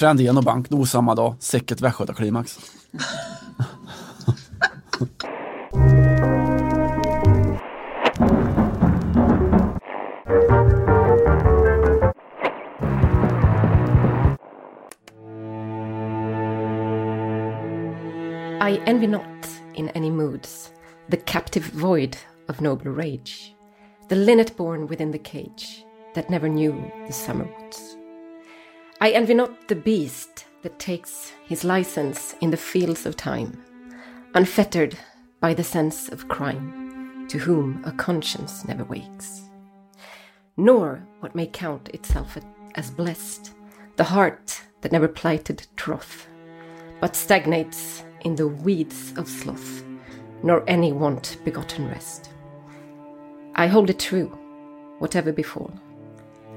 Frändén och bank nog samma dag, säkert Västgötaklimax. I envy not in any moods the captive void of noble rage, the linnet born within the cage that never knew the summer woods. I envy not the beast that takes his license in the fields of time, unfettered by the sense of crime, to whom a conscience never wakes. Nor what may count itself as blessed, the heart that never plighted troth, but stagnates in the weeds of sloth, nor any want begotten rest. I hold it true, whatever befall.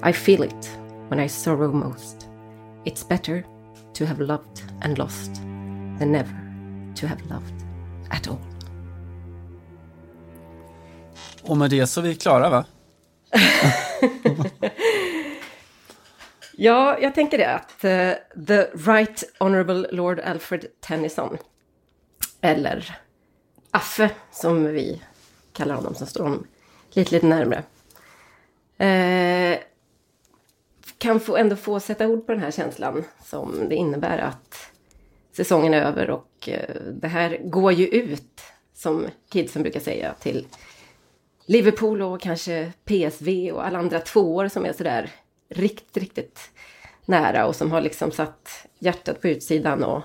I feel it when I sorrow most. It's better to have loved and lost than never to have loved at all. Och med det så är vi klara va? ja, jag tänker det att uh, The Right Honorable Lord Alfred Tennyson eller Affe som vi kallar honom som står honom lite, lite närmre. Eh, kan få, ändå få sätta ord på den här känslan som det innebär att säsongen är över och eh, det här går ju ut, som kidsen brukar säga, till Liverpool och kanske PSV och alla andra tvåor som är sådär riktigt, riktigt nära och som har liksom satt hjärtat på utsidan och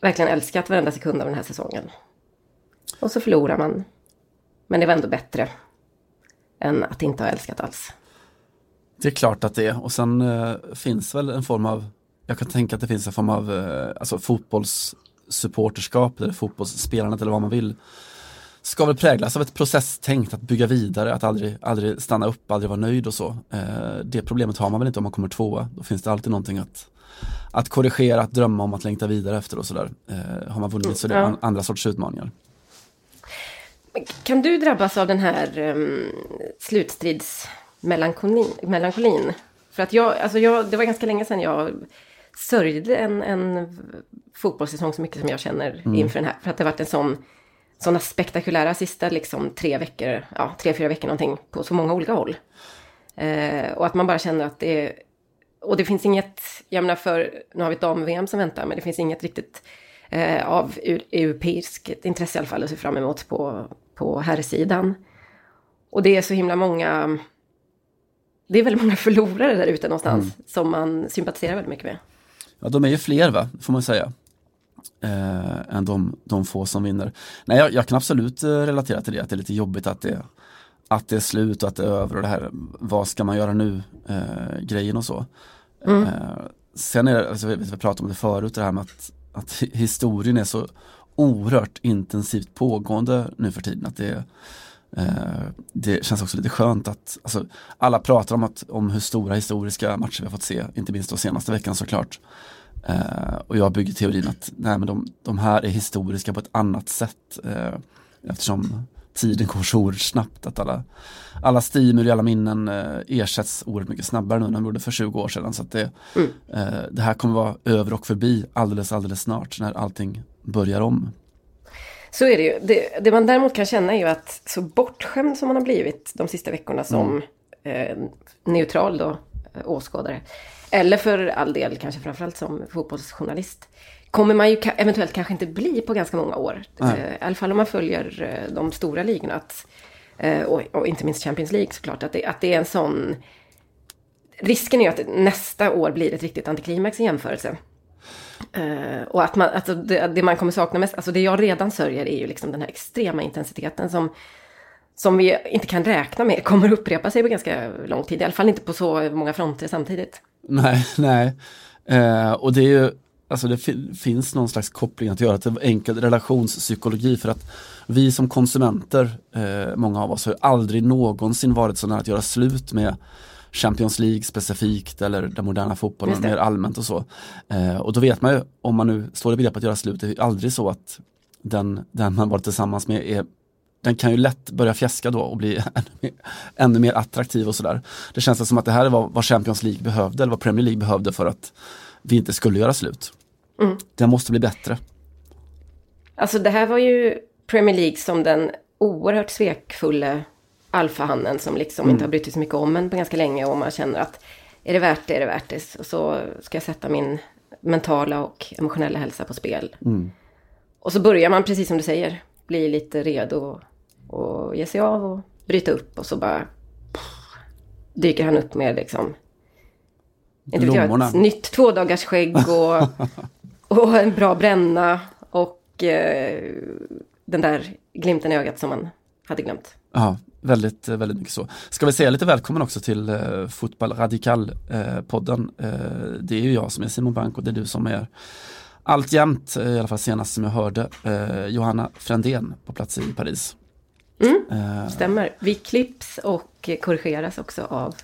verkligen älskat varenda sekund av den här säsongen. Och så förlorar man. Men det var ändå bättre än att inte ha älskat alls. Det är klart att det är och sen eh, finns väl en form av, jag kan tänka att det finns en form av eh, alltså fotbollssupporterskap eller fotbollsspelandet eller vad man vill. Ska väl präglas av ett processtänk, att bygga vidare, att aldrig, aldrig stanna upp, aldrig vara nöjd och så. Eh, det problemet har man väl inte om man kommer tvåa. Då finns det alltid någonting att, att korrigera, att drömma om, att längta vidare efter och sådär. Eh, har man vunnit så det är andra sorts utmaningar. Kan du drabbas av den här um, slutstridsmelankolin? För att jag, alltså jag, det var ganska länge sedan jag sörjde en, en fotbollssäsong så mycket som jag känner mm. inför den här. För att det varit en sån, såna spektakulära sista liksom tre veckor, ja tre, fyra veckor någonting på så många olika håll. Eh, och att man bara känner att det är, och det finns inget, jag menar för, nu har vi ett dam-VM som väntar, men det finns inget riktigt eh, av europeiskt intresse i alla fall att se fram emot på, på herrsidan. Och det är så himla många, det är väldigt många förlorare där ute någonstans mm. som man sympatiserar väldigt mycket med. Ja, de är ju fler va, får man säga. Eh, än de, de få som vinner. Nej, jag, jag, kan absolut eh, relatera till det, att det är lite jobbigt att det, att det är slut och att det är över och det här, vad ska man göra nu, eh, grejen och så. Mm. Eh, sen är det, alltså, vi, vi pratade om det förut, det här med att att historien är så oerhört intensivt pågående nu för tiden. Att det, eh, det känns också lite skönt att alltså, alla pratar om, att, om hur stora historiska matcher vi har fått se, inte minst då senaste veckan såklart. Eh, och jag bygger teorin att nej, men de, de här är historiska på ett annat sätt. Eh, eftersom tiden går så oerhört snabbt att alla, alla stimuli, alla minnen eh, ersätts oerhört mycket snabbare nu än de gjorde för 20 år sedan. Så det, mm. eh, det här kommer vara över och förbi alldeles, alldeles snart när allting börjar om. Så är det ju. Det, det man däremot kan känna är ju att så bortskämd som man har blivit de sista veckorna som mm. eh, neutral då, eh, åskådare. Eller för all del kanske framförallt som fotbollsjournalist kommer man ju eventuellt kanske inte bli på ganska många år. Eh, I alla fall om man följer eh, de stora ligorna. Att, eh, och, och, inte minst Champions League såklart. Att det, att det är en sån... Risken är ju att nästa år blir ett riktigt antiklimax i jämförelse. Uh, och att man, alltså det, det, man kommer sakna mest, alltså det jag redan sörjer är ju liksom den här extrema intensiteten som, som vi inte kan räkna med kommer upprepa sig på ganska lång tid. I alla fall inte på så många fronter samtidigt. Nej, nej. Uh, och det är ju Alltså det finns någon slags koppling att göra till enkel relationspsykologi för att vi som konsumenter, uh, många av oss, har aldrig någonsin varit så nära att göra slut med Champions League specifikt eller den moderna fotbollen mer allmänt och så. Eh, och då vet man ju, om man nu står i begrepp att göra slut, det är aldrig så att den, den man varit tillsammans med är den kan ju lätt börja fjäska då och bli ännu mer, ännu mer attraktiv och sådär. Det känns som att det här är vad, vad Champions League behövde eller vad Premier League behövde för att vi inte skulle göra slut. Mm. Den måste bli bättre. Alltså det här var ju Premier League som den oerhört svekfulla alfahannen som liksom Mm. inte har brytt sig så mycket om en på ganska länge och man känner att är det värt det, är det värt det. Och så ska jag sätta min mentala och emotionella hälsa på spel. Mm. Och så börjar man, precis som du säger, bli lite redo och ge sig av och bryta upp och så bara pff, dyker han upp med liksom inte vet jag, ett nytt tvådagars skägg och, och en bra bränna och eh, den där glimten i ögat som man hade glömt. Ja, väldigt, eh, väldigt mycket så. Ska vi säga lite välkommen också till eh, Fotboll Radikal eh. Eh, det är ju jag som är Simon Bank och det är du som är alltjämt, eh, i alla fall senast som jag hörde, eh, Johanna Frändén på plats i Paris. Mm. Stämmer. Vi klipps och korrigeras också av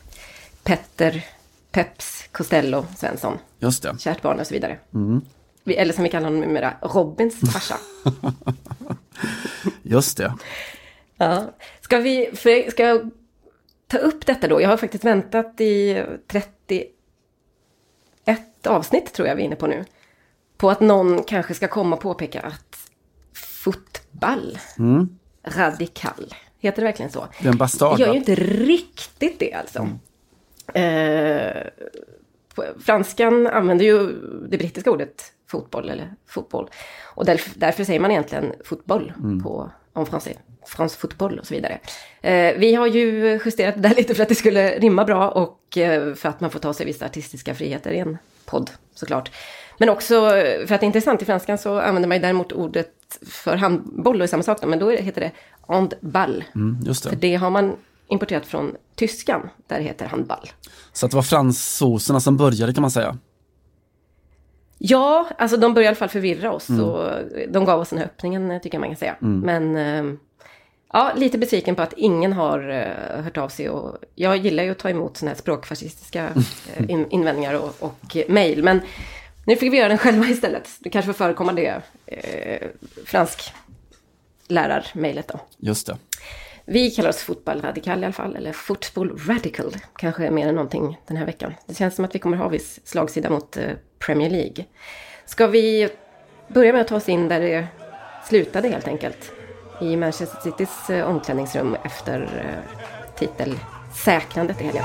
Petter Peps Costello Svensson. just det. Kärt barn och så vidare. Mm. Eller som vi kallar honom numera, Robins farsa. Just det. Ja. Ska vi, för, ska jag ta upp detta då? Jag har faktiskt väntat i 31 avsnitt tror jag vi är inne på nu. På att någon kanske ska komma och påpeka att fotboll, Mm. radikal, heter det verkligen så? Det är en bastard. gör va? ju inte riktigt det alltså. Eh, på- franskan använder ju det brittiska ordet fotboll eller fotboll. Och därför, därför säger man egentligen fotboll på en français. Fransk fotboll och så vidare. Eh, vi har ju justerat det där lite för att det skulle rimma bra och eh, för att man får ta sig vissa artistiska friheter i en podd såklart. Men också eh, för att det är intressant, i franskan så använder man ju däremot ordet för handboll och är samma sak då, men då heter det handball. Mm, just För det. det har man importerat från tyskan, där det heter handball. Så att det var fransoserna som började kan man säga. Ja, alltså de började i alla fall förvirra oss och de gav oss den här öppningen tycker jag man kan säga. Men eh, ja, lite besviken på att ingen har eh, hört av sig och jag gillar ju att ta emot sådana här språkfascistiska eh, in, invändningar och, och mejl. Men nu fick vi göra den själva istället. Det kanske får förekomma det eh, fransk lärarmejlet då. Just det. Vi kallar oss fotboll radikal i alla fall, eller football radical kanske mer än någonting den här veckan. Det känns som att vi kommer ha viss slagsida mot eh, Premier League. Ska vi börja med att ta oss in där det slutade helt enkelt? I Manchester Citys eh, omklädningsrum efter eh, titelsäkrandet i helgen.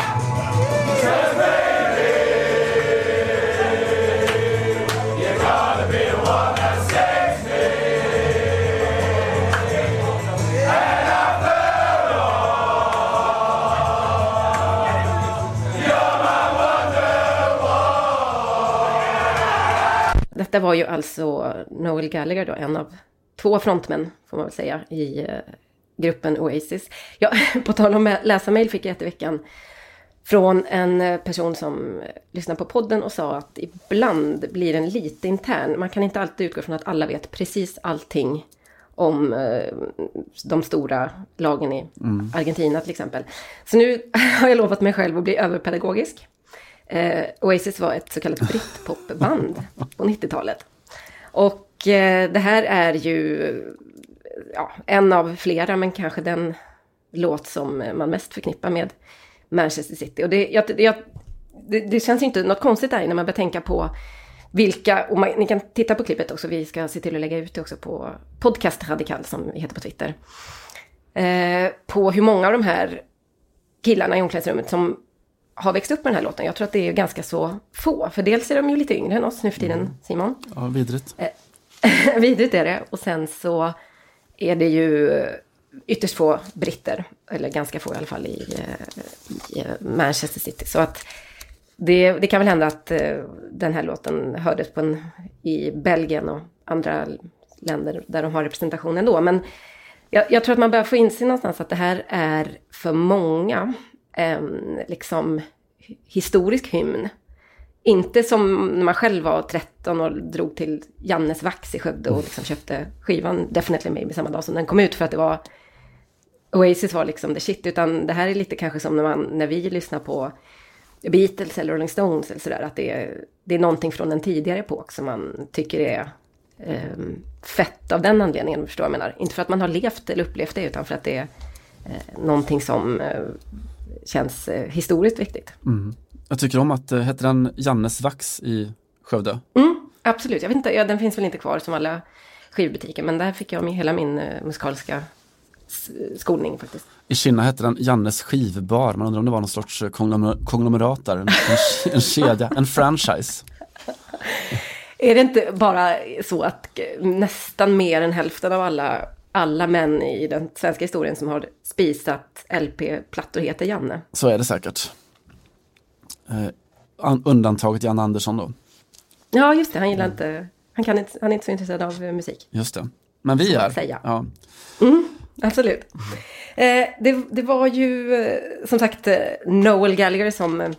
Detta var ju alltså Noel Gallagher då, en av två frontmän får man väl säga i eh, gruppen Oasis. Ja, på tal om att läsa mejl fick jag ett i veckan från en eh, person som eh, lyssnar på podden och sa att ibland blir den lite intern. Man kan inte alltid utgå från att alla vet precis allting om de stora lagen i Argentina till exempel. Så nu har jag lovat mig själv att bli överpedagogisk. Eh, Oasis var ett så kallat britpopband på 90-talet. Och eh, det här är ju ja, en av flera, men kanske den låt som man mest förknippar med Manchester City. Och det, jag, jag, det, det känns ju inte något konstigt där när man börjar tänka på vilka, och man, ni kan titta på klippet också, vi ska se till att lägga ut det också på Podcast Radikal som vi heter på Twitter. Eh, på hur många av de här killarna i omklädningsrummet som har växt upp med den här låten. Jag tror att det är ganska så få. För dels är de ju lite yngre än oss nu för tiden, Simon. Ja, vidrigt. Vidrigt är det. Och sen så är det ju ytterst få britter, eller ganska få i alla fall, i, eh, i eh, Manchester City. Så att det, det kan väl hända att eh, den här låten hördes på en, i Belgien och andra länder där de har representation ändå. Men jag, jag tror att man börjar få inse någonstans att det här är för många liksom historisk hymn. Inte som när man själv var 13 och drog till Jannes Vax i Skövde och liksom köpte skivan Definitely Maybe samma dag som den kom ut för att det var Oasis var liksom the shit. Utan det här är lite kanske som när, man, när vi lyssnar på Beatles eller Rolling Stones eller sådär. Att det är, det är någonting från en tidigare epok som man tycker är eh, fett av den anledningen. Förstår jag menar. Inte för att man har levt eller upplevt det utan för att det är eh, någonting som eh, känns eh, historiskt viktigt. Mm. Jag tycker om att, eh, heter den Jannes Vax i Skövde? Mm, absolut, jag vet inte, ja, den finns väl inte kvar som alla skivbutiker, men där fick jag med hela min uh, musikaliska skolning faktiskt. I Kina hette den Jannes skivbar, man undrar om det var någon sorts konglomerat där, en, en, en kedja, en franchise. Är det inte bara så att nästan mer än hälften av alla, alla män i den svenska historien som har spisat LP-plattor heter Janne? Så är det säkert. Eh, undantaget Jan Andersson då. Ja, just det. Han gillar inte, han, kan inte, han är inte så intresserad av musik. Just det. Men vi är. Säga. Ja. Mm, absolut. Eh, det, det, var ju eh, som sagt eh, Noel Gallagher som eh,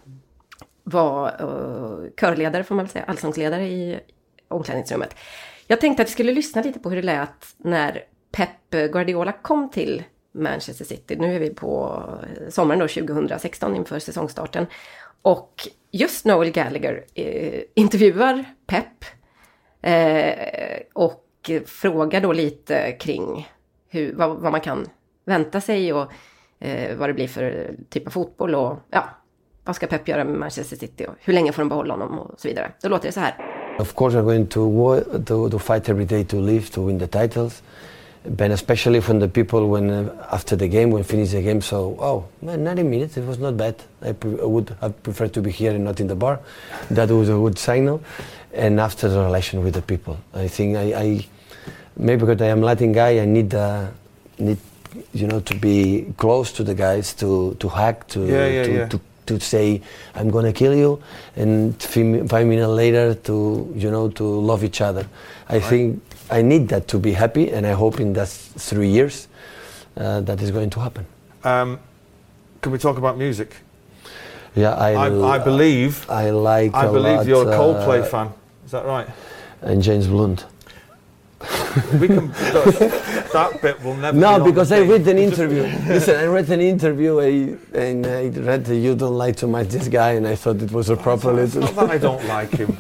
var uh, körledare, får man väl säga, allsångsledare i omklädningsrummet. Jag tänkte att vi skulle lyssna lite på hur det lät när Pep Guardiola kom till Manchester City. Nu är vi på eh, sommaren då, 2016 inför säsongstarten. Och just Noel Gallagher eh, intervjuar Pep eh, och frågar då lite kring hur, vad, vad man kan vänta sig och eh, vad det blir för typ av fotboll och ja, vad ska Pep göra med Manchester City och hur länge får de behålla honom och så vidare. Då låter det så här. Of course we're going to, to, to fight every day to live, to win the titles. But especially from the people when uh, after the game, when finish the game, so oh, man, 90 minutes, it was not bad. I, pre- I would have preferred to be here and not in the bar. That was a good signal. And after the relation with the people, I think I, I maybe because I am Latin guy, I need uh, need you know to be close to the guys, to to hack, to yeah, yeah, to, yeah. to to say I'm gonna kill you, and five minutes later to you know to love each other. I right. think I need that to be happy, and I hope in that three years uh, that is going to happen. Um, can we talk about music? Yeah, I, I, I believe. I like. I believe lot, you're a Coldplay uh, fan. Is that right? And James Blunt. we can. that bit will never. No, be because I read an interview. Listen, I read an interview I, and I read that you don't like too much this guy, and I thought it was a proper it's little. Not that I don't like him,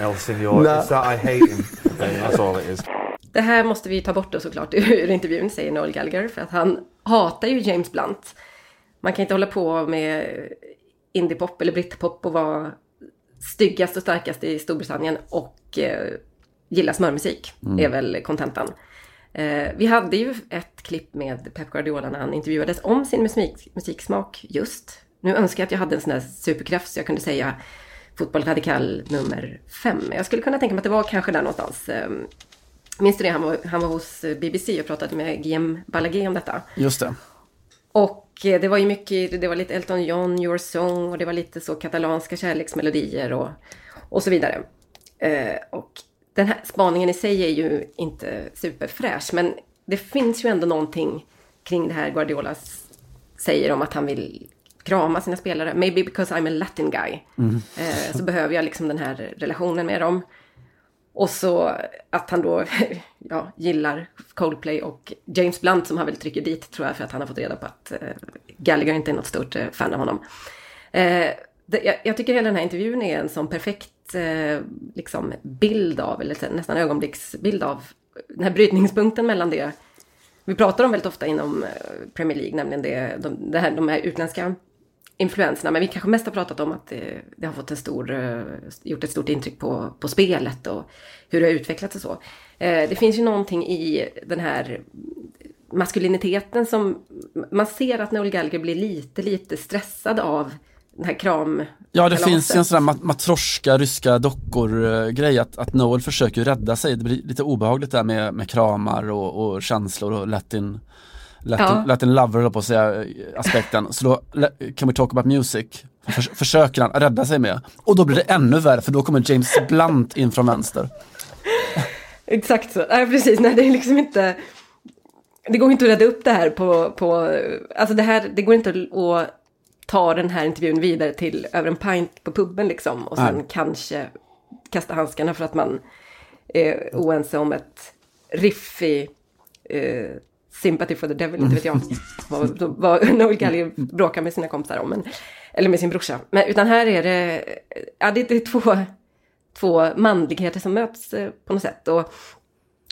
El Senor. No. It's that I hate him. Det här måste vi ta bort då såklart ur intervjun, säger Noel Gallagher, för att han hatar ju James Blunt. Man kan inte hålla på med indiepop eller britpop och vara styggast och starkast i Storbritannien och eh, gilla smörmusik, mm. är väl kontentan. Eh, vi hade ju ett klipp med Pep Guardiola när han intervjuades om sin musik, musiksmak just. Nu önskar jag att jag hade en sån där superkraft så jag kunde säga Fotboll Radikal nummer fem. Jag skulle kunna tänka mig att det var kanske där någonstans. Eh, minns du det? Han var, han var hos BBC och pratade med Guillaume Balaguer om detta. Just det. Och eh, det var ju mycket, det var lite Elton John, Your Song och det var lite så katalanska kärleksmelodier och, och så vidare. Eh, och den här spaningen i sig är ju inte superfräsch, men det finns ju ändå någonting kring det här Guardiola säger om att han vill krama sina spelare. Maybe because I'm a Latin guy. Mm. Eh, så behöver jag liksom den här relationen med dem. Och så att han då ja, gillar Coldplay och James Blunt som han väl trycker dit tror jag för att han har fått reda på att eh, Gallagher inte är något stort eh, fan av honom. Eh, det, jag, jag, tycker hela den här intervjun är en sån perfekt eh, liksom bild av, eller nästan ögonblicksbild av den här brytningspunkten mellan det vi pratar om väldigt ofta inom eh, Premier League, nämligen det, de, det här, de här utländska influenserna. Men vi kanske mest har pratat om att det, det har fått en stor, eh, gjort ett stort intryck på, på spelet och hur det har utvecklats och så. Eh, det finns ju någonting i den här maskuliniteten som man ser att Noel Gallagher blir lite, lite stressad av den här kram Ja det finns ju en sån där mat matroska, ryska dockor-grej att, att Noel försöker rädda sig. Det blir lite obehagligt där med, med kramar och, och känslor och latin Latin, ja. Latin lover på att säga aspekten. Så då kan vi talk about music. För, försöker han rädda sig med. Och då blir det ännu värre för då kommer James Blunt in från vänster. Exakt så, nej precis, nej det är liksom inte Det går inte att rädda upp det här på, på Alltså det här, det går inte att ta den här intervjun vidare till över en pint på puben liksom och sen Nej. kanske kasta handskarna för att man är oense om ett riff i uh, Sympathy for the Devil, inte vet jag vad, vad Noel Gallagher bråkar med sina kompisar om, men, eller med sin brorsa. Men, utan här är det, ja, det, det är två, två manligheter som möts eh, på något sätt. Och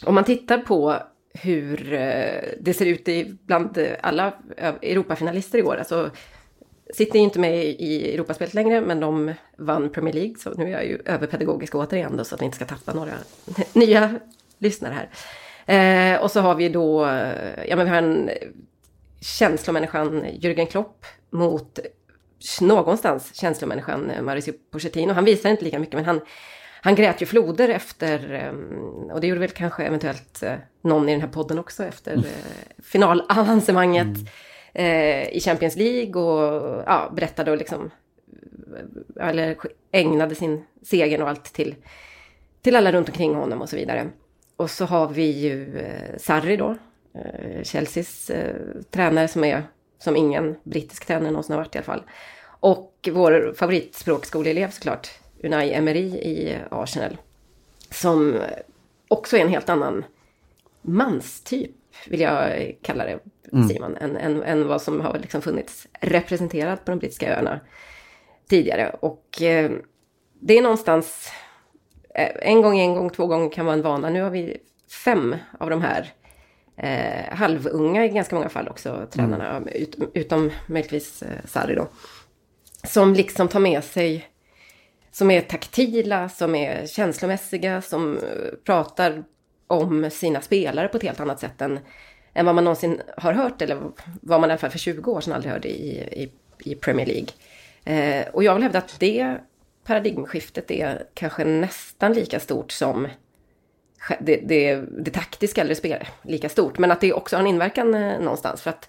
om man tittar på hur eh, det ser ut i, bland alla Europafinalister i år, alltså City är inte med i Europaspelet längre, men de vann Premier League. Så nu är jag ju överpedagogisk återigen då, så att vi inte ska tappa några nya lyssnare här. Eh, och så har vi då, ja men vi har en känslomänniskan Jürgen Klopp mot någonstans känslomänniskan Mauricio Pochettino. Han visar inte lika mycket, men han, han grät ju floder efter, eh, och det gjorde väl kanske eventuellt eh, någon i den här podden också, efter mm. finalavancemanget. Mm eh, i Champions League och ja, berättade och liksom, eller ägnade sin seger och allt till, till alla runt omkring honom och så vidare. Och så har vi ju eh, Sarri då, eh, Chelseas eh, tränare som är som ingen brittisk tränare någonsin har varit i alla fall. Och vår favoritspråkskoleelev såklart, Unai Emery i Arsenal. Som också är en helt annan manstyp, vill jag kalla det mm. Simon, än, än, än vad som har liksom funnits representerat på de brittiska öarna tidigare. Och eh, det är någonstans, en gång, en gång, två gånger kan vara en vana. Nu har vi fem av de här eh, halvunga i ganska många fall också, tränarna, mm. ut, utom möjligtvis eh, Sarri då. Som liksom tar med sig, som är taktila, som är känslomässiga, som eh, pratar om sina spelare på ett helt annat sätt än än vad man någonsin har hört eller vad man i alla fall för 20 år sedan aldrig hörde i, i, i Premier League. Eh, och jag vill hävda att det paradigmskiftet är kanske nästan lika stort som det, det, det taktiska, eller det spel, lika stort. Men att det också har en inverkan eh, någonstans. För att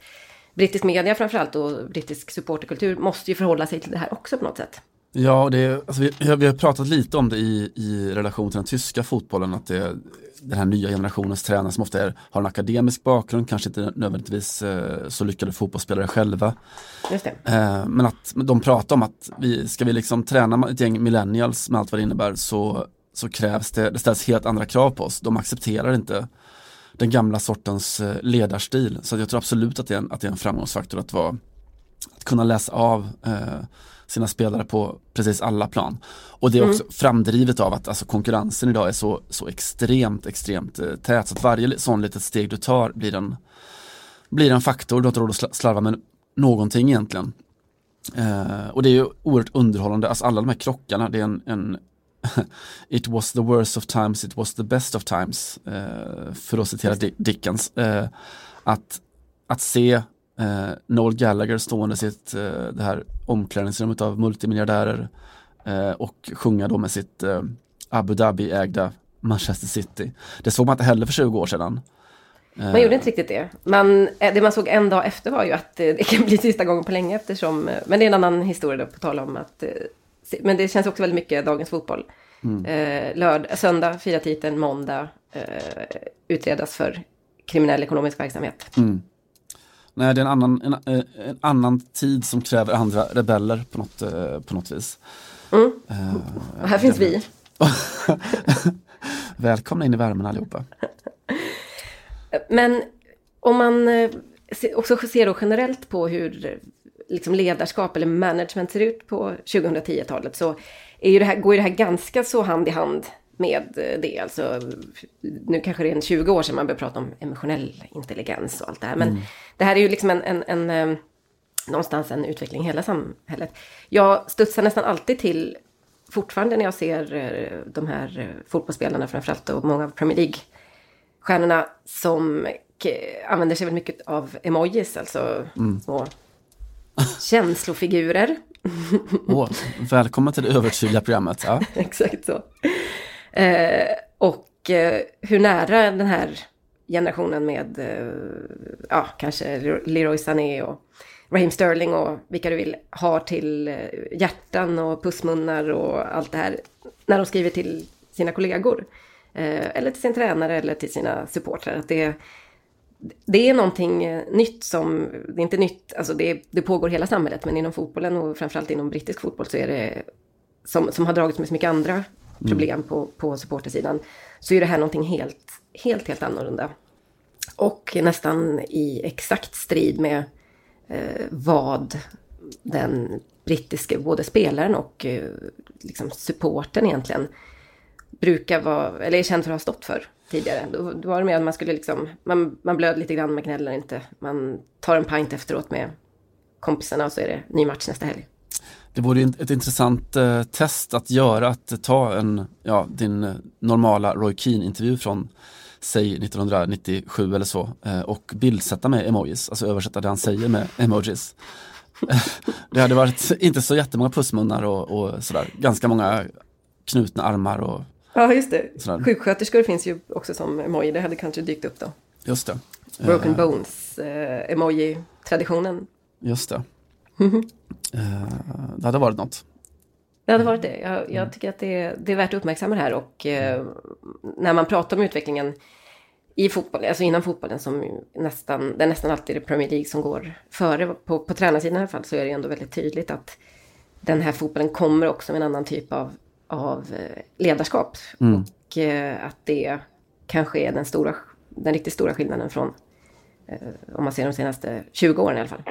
brittisk media framförallt och brittisk supporterkultur måste ju förhålla sig till det här också på något sätt. Ja, det, alltså vi, vi har pratat lite om det i, i relation till den tyska fotbollen, att det, den här nya generationens tränare som ofta är, har en akademisk bakgrund, kanske inte nödvändigtvis eh, så lyckade fotbollsspelare själva. Eh, men att de pratar om att vi, ska vi liksom träna ett gäng millennials med allt vad det innebär så, så krävs det, det ställs helt andra krav på oss. De accepterar inte den gamla sortens eh, ledarstil. Så jag tror absolut att det är en, att det är en framgångsfaktor att, vara, att kunna läsa av eh, sina spelare på precis alla plan. Och det är också mm. framdrivet av att alltså, konkurrensen idag är så, så extremt, extremt eh, tät. Så att varje sån litet steg du tar blir en, blir en faktor. Du har inte råd att slarva med någonting egentligen. Eh, och det är ju oerhört underhållande, alltså alla de här krockarna, det är en, en It was the worst of times, it was the best of times. Eh, för att citera Dickens. Eh, att, att se eh, Noel Gallagher stående i sitt, eh, det här omklädningsrummet av multimiljardärer eh, och sjunga då med sitt eh, Abu Dhabi-ägda Manchester City. Det såg man inte heller för 20 år sedan. Man gjorde inte riktigt det. Man, eh, det man såg en dag efter var ju att det kan bli sista gången på länge eftersom, eh, men det är en annan historia då på tal om att, men det känns också väldigt mycket dagens fotboll. Mm. lörd, söndag, fira titeln, måndag, utredas för kriminell ekonomisk verksamhet. Mm. Nej, det är en annan, en, eh, en, annan tid som kräver andra rebeller på något, eh, på något vis. Mm. Uh, här finns vi. Välkomna in i värmen allihopa. Men om man också ser då generellt på hur liksom ledarskap eller management ser ut på 2010-talet så är ju det här, går ju det här ganska så hand i hand med det. Alltså, nu kanske det är en 20 år sedan man började prata om emotionell intelligens och allt det här. Men mm. det här är ju liksom en, en, en, en, någonstans en utveckling i hela samhället. Jag studsar nästan alltid till, fortfarande när jag ser eh, de här eh, fotbollsspelarna framförallt och många av Premier League-stjärnorna som använder sig väldigt mycket av emojis, alltså mm. små känslofigurer. oh, välkommen till det övertydliga programmet. Ja. Exakt så. Eh, och eh, hur nära den här generationen med, eh, ja, kanske Leroy Sané och Raheem Sterling och vilka du vill har till eh, hjärtan och pussmunnar och allt det här när de skriver till sina kollegor. Eh, eller till sin tränare eller till sina supportrar. Att det, det är någonting eh, nytt som, det är inte nytt, alltså det, det pågår hela samhället men inom fotbollen och framförallt inom brittisk fotboll så är det som, som har dragits med så mycket andra problem mm. på, på supportersidan. Så är det här någonting helt, helt, helt annorlunda. Och nästan i exakt strid med eh, vad den brittiske, både spelaren och eh, liksom supporten egentligen brukar vara, eller är känd för att ha stått för tidigare. Då, då var det mer att man skulle liksom, man, man blöd lite grann, man gnäller inte. Man tar en pint efteråt med kompisarna och så är det ny match nästa helg. Det vore ett intressant eh, test att göra, att ta en, ja, din eh, normala Roy Keane-intervju från säg 1997 eller så eh, och bildsätta med emojis, alltså översätta det han säger med emojis. det hade varit inte så jättemånga pussmunnar och, och sådär, ganska många knutna armar och Ja, just det. Sådär. Sjuksköterskor finns ju också som emoji, det hade kanske dykt upp då. Just det. Broken uh, Bones, eh. Just det. det hade varit något. Det hade varit det. Jag, jag tycker att det, det, är värt att uppmärksamma det här och eh, när man pratar om utvecklingen i fotboll, alltså innan fotbollen som nästan, det är nästan alltid är Premier League som går före på, på tränarsidan i alla fall så är det ändå väldigt tydligt att den här fotbollen kommer också med en annan typ av, av eh, ledarskap. Mm. Och eh, att det kanske är den, stora, den riktigt stora skillnaden från eh, om man ser de senaste 20 åren i alla fall.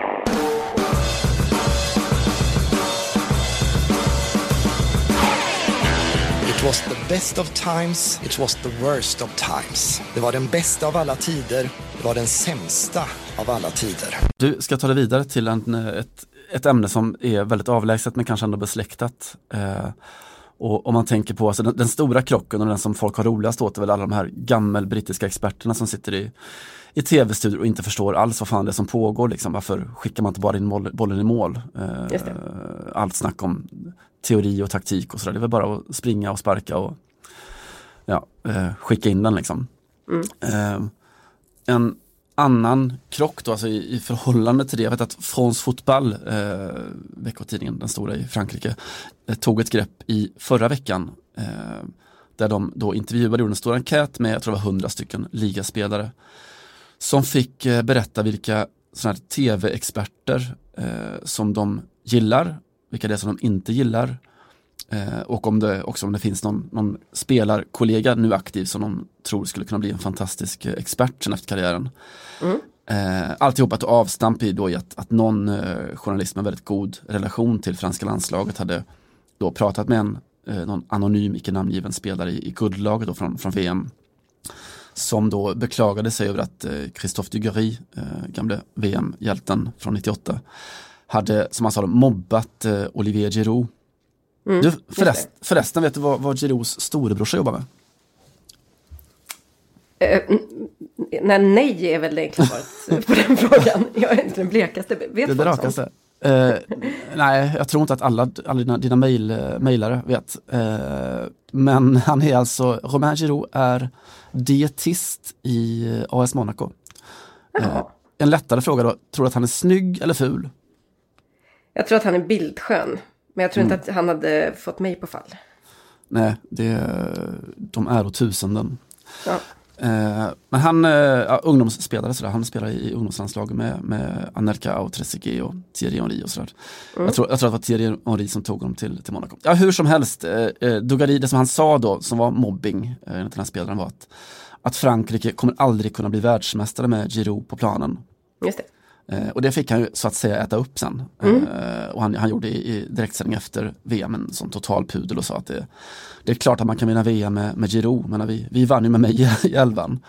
It was the best of times, it was the worst of times. Det var den bästa av alla tider, det var den sämsta av alla tider. Du ska ta dig vidare till en, ett, ett ämne som är väldigt avlägset men kanske ändå besläktat. Eh, och om man tänker på alltså den, den, stora krocken och den som folk har roligast åt är väl alla de här gammelbrittiska experterna som sitter i, i tv-studior och inte förstår alls vad fan det är som pågår. Liksom. Varför skickar man inte bara in bollen i mål? Eh, allt snack om teori och taktik och sådär. Det är väl bara att springa och sparka och ja, eh, skicka in den liksom. Mm. Eh, en annan krock då, alltså i, i, förhållande till det, jag vet att France Fotboll, eh, veckotidningen, den stora i Frankrike, eh, tog ett grepp i förra veckan eh, där de då intervjuade, gjorde en stor enkät med, jag tror det var 100 stycken ligaspelare som fick eh, berätta vilka tv-experter eh, som de gillar vilka det är som de inte gillar. Eh, och om det också om det finns någon, någon spelarkollega nu aktiv som de tror skulle kunna bli en fantastisk eh, expert sen efter karriären. Mm. Eh, alltihop att avstamp i då i att, att någon eh, journalist med väldigt god relation till franska landslaget hade då pratat med en eh, någon anonym, icke namngiven spelare i, i guldlaget då från, från VM. Som då beklagade sig över att eh, Christophe Dugarry, eh, gamle VM-hjälten från 98, hade, som han sa, mobbat eh, Olivier Giroud. Mm, du, förrest, förresten, vet du vad, vad Girouds storebrorsa jobbar med? Uh, nej, nej är väl det enkla svaret på den frågan. Jag är inte den blekaste. Vet det folk sånt? Uh, nej, jag tror inte att alla, alla dina, dina mail, mejlare vet. Uh, men han är alltså, Romain Giroud är dietist i AS Monaco. en lättare fråga då, tror du att han är snygg eller ful? Jag tror att han är bildskön. Men jag tror mm. inte att han hade fått mig på fall. Nej, det är de ärotusenden. Ja. Eh, men han, eh, ja, ungdomsspelare sådär, han spelar i ungdomslandslaget med, med Anelka och Trezeguet och Thierry Henry och sådär. Mm. Jag, tror, jag tror att det var Thierry Henry som tog honom till, till Monaco. Ja, hur som helst, eh, eh Dugari, det som han sa då, som var mobbing, eh, enligt den här spelaren var att, att Frankrike kommer aldrig kunna bli världsmästare med Giroud på planen. Just det. Eh, och det fick han ju så att säga äta upp sen. Mm. Eh, och han, han gjorde i, i direktsändning efter VM en sån total pudel och sa att det, det är klart att man kan vinna VM med, med Giroud, men vi, vi vann ju med mig i, i elvan.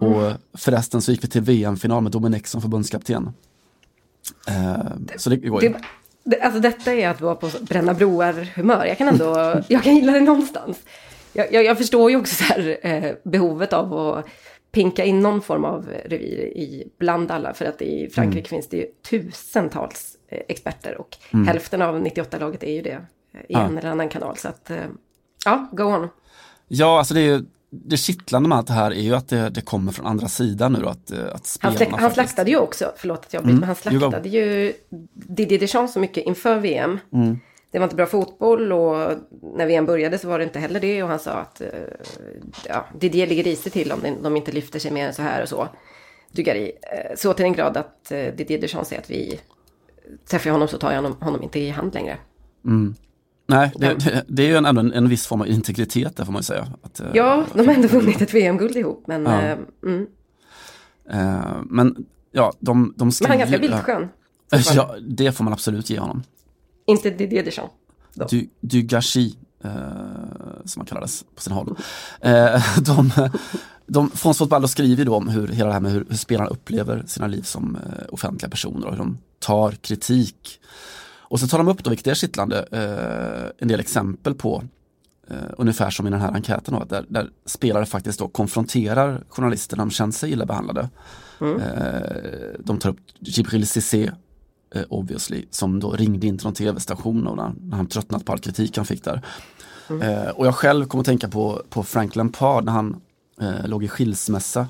Mm. Och förresten så gick vi till VM-final med Domenech som förbundskapten. Eh, så det går ju. Det, det, alltså detta är att vara på bränna broar-humör. Jag kan ändå, jag kan gilla det någonstans. Jag, jag, jag förstår ju också så här, eh, behovet av att pinka in någon form av revir i bland alla. För att i Frankrike mm. finns det ju tusentals eh, experter och mm. hälften av 98-laget är ju det eh, i en eller annan kanal. Så att, eh, ja, go on. Ja, alltså det är ju det kittlande med allt det här är ju att det, det kommer från andra sidan nu då, att, att han, släck, han slaktade ju också, förlåt att jag bryter, mm. men han slaktade ju Didier Deschamps så mycket inför VM. Mm det var inte bra fotboll och när VM började så var det inte heller det. Och han sa att uh, ja, Didier ligger risigt till om de inte lyfter sig mer än så här och så. Dugari. Uh, så till den grad att uh, Didier Deschamps säger att vi träffar honom så tar jag honom, honom inte i hand längre. Mm. Nej, det, det, det, är ju ändå en, en viss form av integritet där får man ju säga. Att, ja, de har ändå vunnit ett VM-guld ihop. Men, ja. mm. men ja, de, de skriver... Men han är ganska bildskön. Ja, det får man absolut ge honom. Inte Didier Deschamps. Du, du Gachi, eh, som man kallades på sina håll. Eh, de, de, Fons Fotballo skriver då om hur hela det här med hur, hur spelarna upplever sina liv som eh, offentliga personer och hur de tar kritik. Och så tar de upp då, vilket är kittlande, eh, en del exempel på Uh, ungefär som i den här enkäten då, där, där, spelare faktiskt då konfronterar journalister när de känner sig illa behandlade. Mm. Uh, de tar upp Jibril Cissé, obviously, som då ringde in till någon tv-station och när, han tröttnat på all kritik han fick där. Mm. och jag själv kom att tänka på, på Frank Lampard när han låg i skilsmässa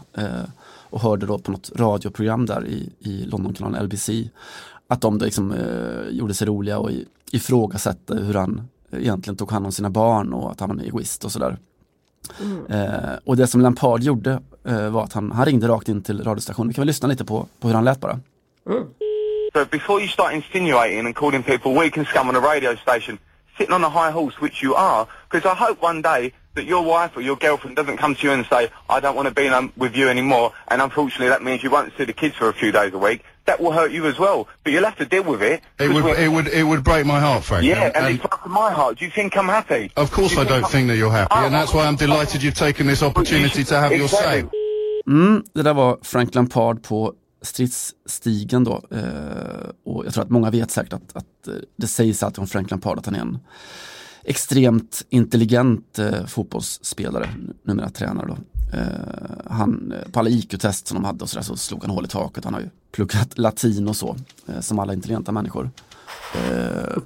och hörde då på något radioprogram där i, i Londonkanalen LBC att de liksom, gjorde sig roliga och ifrågasatte hur han egentligen tog hand om sina barn och att han var en egoist och sådär. Mm. Eh, och det som Lampard gjorde eh, var att han, han ringde rakt in till radiostationen. Vi kan väl lyssna lite på, på hur han lät bara. Mm. So before you start insinuating and calling people weak and scum on a radio station, sitting on a high horse, which you are, because I hope one day that your wife or your girlfriend doesn't come to you and say, I don't want to be with you anymore, and unfortunately that means you won't see the kids for a few days a week. That will hurt you as well, but you'll have to deal with it. It would, it would, it would break my heart, Frank. Yeah, and, and it's broken my heart. Do you think I'm happy? Of course do I don't think that you're happy, oh, and that's why I'm delighted you've taken this opportunity to have exactly. your say. Mm, det där var Frank Lampard på stridsstigen då. Eh, och jag tror att många vet säkert att, att eh, det sägs alltid om Frank Lampard att han är en extremt intelligent eh, fotbollsspelare, numera tränare då. Eh, han, eh, på alla IQ-test som de hade och så, där, så slog han hål i taket. Han har ju pluggat latin och så, eh, som alla intelligenta människor. Eh,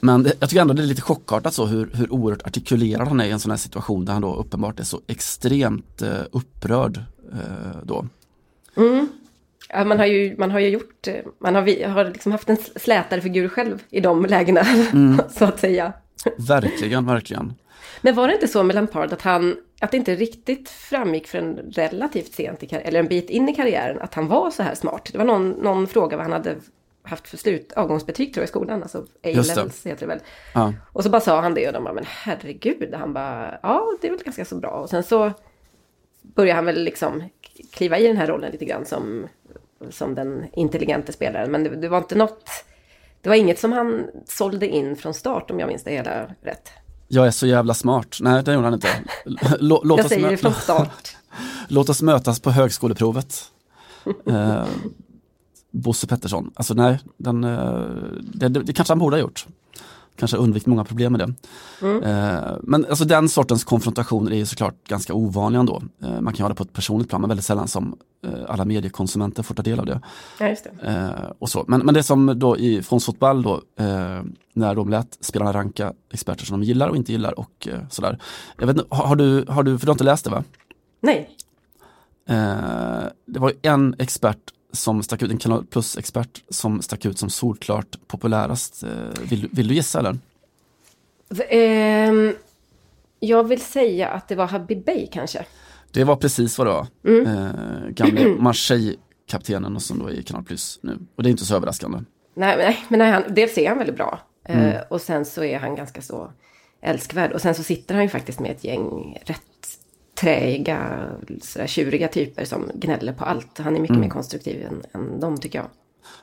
men jag tycker ändå det är lite chockartat så hur, hur oerhört artikulerad han är i en sån här situation där han då uppenbart är så extremt eh, upprörd eh, då. Mm. Ja, man har ju, man har ju gjort, man har, har liksom haft en slätare figur själv i de lägena, mm. så att säga. Verkligen, verkligen. Men var det inte så med Lampard att han, att det inte riktigt framgick förrän relativt sent i karriären, eller en bit in i karriären, att han var så här smart? Det var någon, någon fråga vad han hade haft för slut, avgångsbetyg tror jag i skolan, alltså A-levels heter det väl. Ja. Och så bara sa han det och de bara, men herregud, han bara, ja det är väl ganska så bra. Och sen så började han väl liksom kliva i den här rollen lite grann som, som den intelligente spelaren. Men det, det var inte något, det var inget som han sålde in från start om jag minns det hela rätt. Jag är så jävla smart. Nej, det gjorde han inte. Lå, låt jag säger det från start. låt oss mötas på högskoleprovet. eh, Bosse Pettersson. Alltså nej, den, eh, det, det, det kanske han borde ha gjort kanske undvikit många problem med det. Mm. Eh, men alltså den sortens konfrontationer är ju såklart ganska ovanliga ändå. Eh, man kan göra det på ett personligt plan, men väldigt sällan som eh, alla mediekonsumenter får ta del av det. Ja, det. Eh, och så. Men, men det som då i från Fotboll då, eh, när de lät spelarna ranka experter som de gillar och inte gillar och eh, sådär. Jag vet har, har, du, har du, för du har inte läst det va? Nej. det var en expert som stack ut, en Kanal Plus-expert som stack ut som solklart populärast. Eh, vill, vill du gissa eller? Um, jag vill säga att det var Habib Bey kanske. Det var precis vad det var. Mm. Eh, gamle Marseille-kaptenen och som då är i Kanal Plus nu. Och det är inte så överraskande. Nej, nej men nej, han, dels är han väldigt bra. Eh, mm. Och sen så är han ganska så älskvärd. Och sen så sitter han ju faktiskt med ett gäng rätt träiga, sådär, tjuriga typer som gnäller på allt. Han är mycket mm. mer konstruktiv än, än dem tycker jag.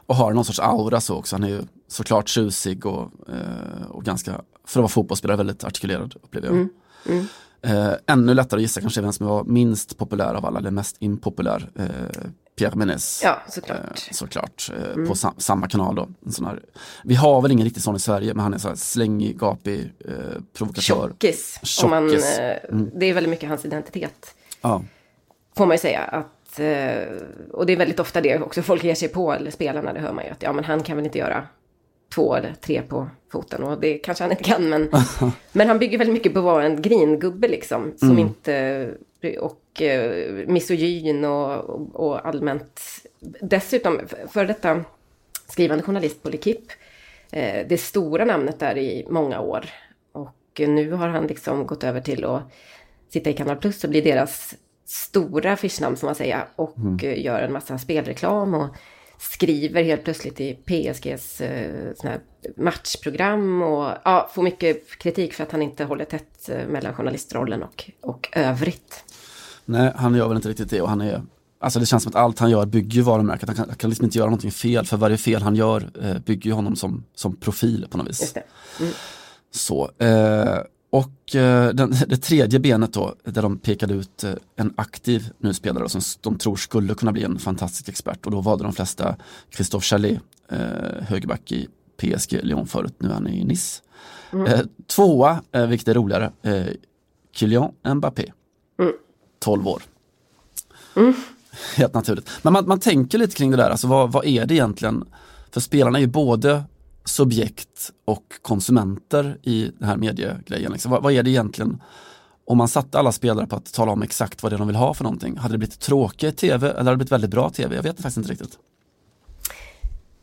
Och har någon sorts aura så också. Han är ju såklart tjusig och, eh, och ganska, för att vara fotbollsspelare, väldigt artikulerad upplever jag. Mm. Mm. Eh, ännu lättare att gissa kanske vem som var minst populär av alla, eller mest impopulär. Eh, Pierre Menes. Ja, såklart. Eh, såklart eh, mm. På sam samma kanal då. En sån här, vi har väl ingen riktig sån i Sverige, men han är så här slängig, gapig, eh, provokatör. Tjockis. Tjockis. Eh, mm. Det är väldigt mycket hans identitet. Ja. Får man ju säga. Att, och det är väldigt ofta det också folk ger sig på, eller spelarna, det hör man ju att ja, men han kan väl inte göra två eller tre på foten. Och det kanske han inte kan, men, men han bygger väldigt mycket på att vara en gringubbe liksom. Som mm. inte, och eh, misogyn och, och, och, allmänt. Dessutom, för detta skrivande journalist på L'Equipe. Eh, det stora namnet där i många år. Och nu har han liksom gått över till att sitta i Kanal Plus och bli deras stora affischnamn, som man säger. Och mm. gör en massa spelreklam och skriver helt plötsligt i PSGs eh, matchprogram och ja, får mycket kritik för att han inte håller tätt eh, mellan journalistrollen och, och övrigt. Nej, han gör väl inte riktigt det och han är Alltså det känns som att allt han gör bygger varumärket. Han kan, kan liksom inte göra någonting fel för varje fel han gör eh, bygger honom som, som profil på något vis. Mm. Så, eh, Och eh, den, det tredje benet då, där de pekade ut eh, en aktiv nu spelare som de tror skulle kunna bli en fantastisk expert och då valde de flesta Christophe Chalet, eh, högerback i PSG Lyon förut, nu är han i Nice. Mm. Eh, tvåa, vilket är roligare, eh, Kylian Mbappé. Mm. 12 år. Mm. Helt naturligt. Men man, man tänker lite kring det där, alltså vad, vad är det egentligen? För spelarna är ju både subjekt och konsumenter i den här mediegrejen. Liksom. Vad, vad, är det egentligen? Om man satte alla spelare på att tala om exakt vad det är de vill ha för någonting, hade det blivit tråkigt tv eller hade det blivit väldigt bra tv? Jag vet faktiskt inte riktigt.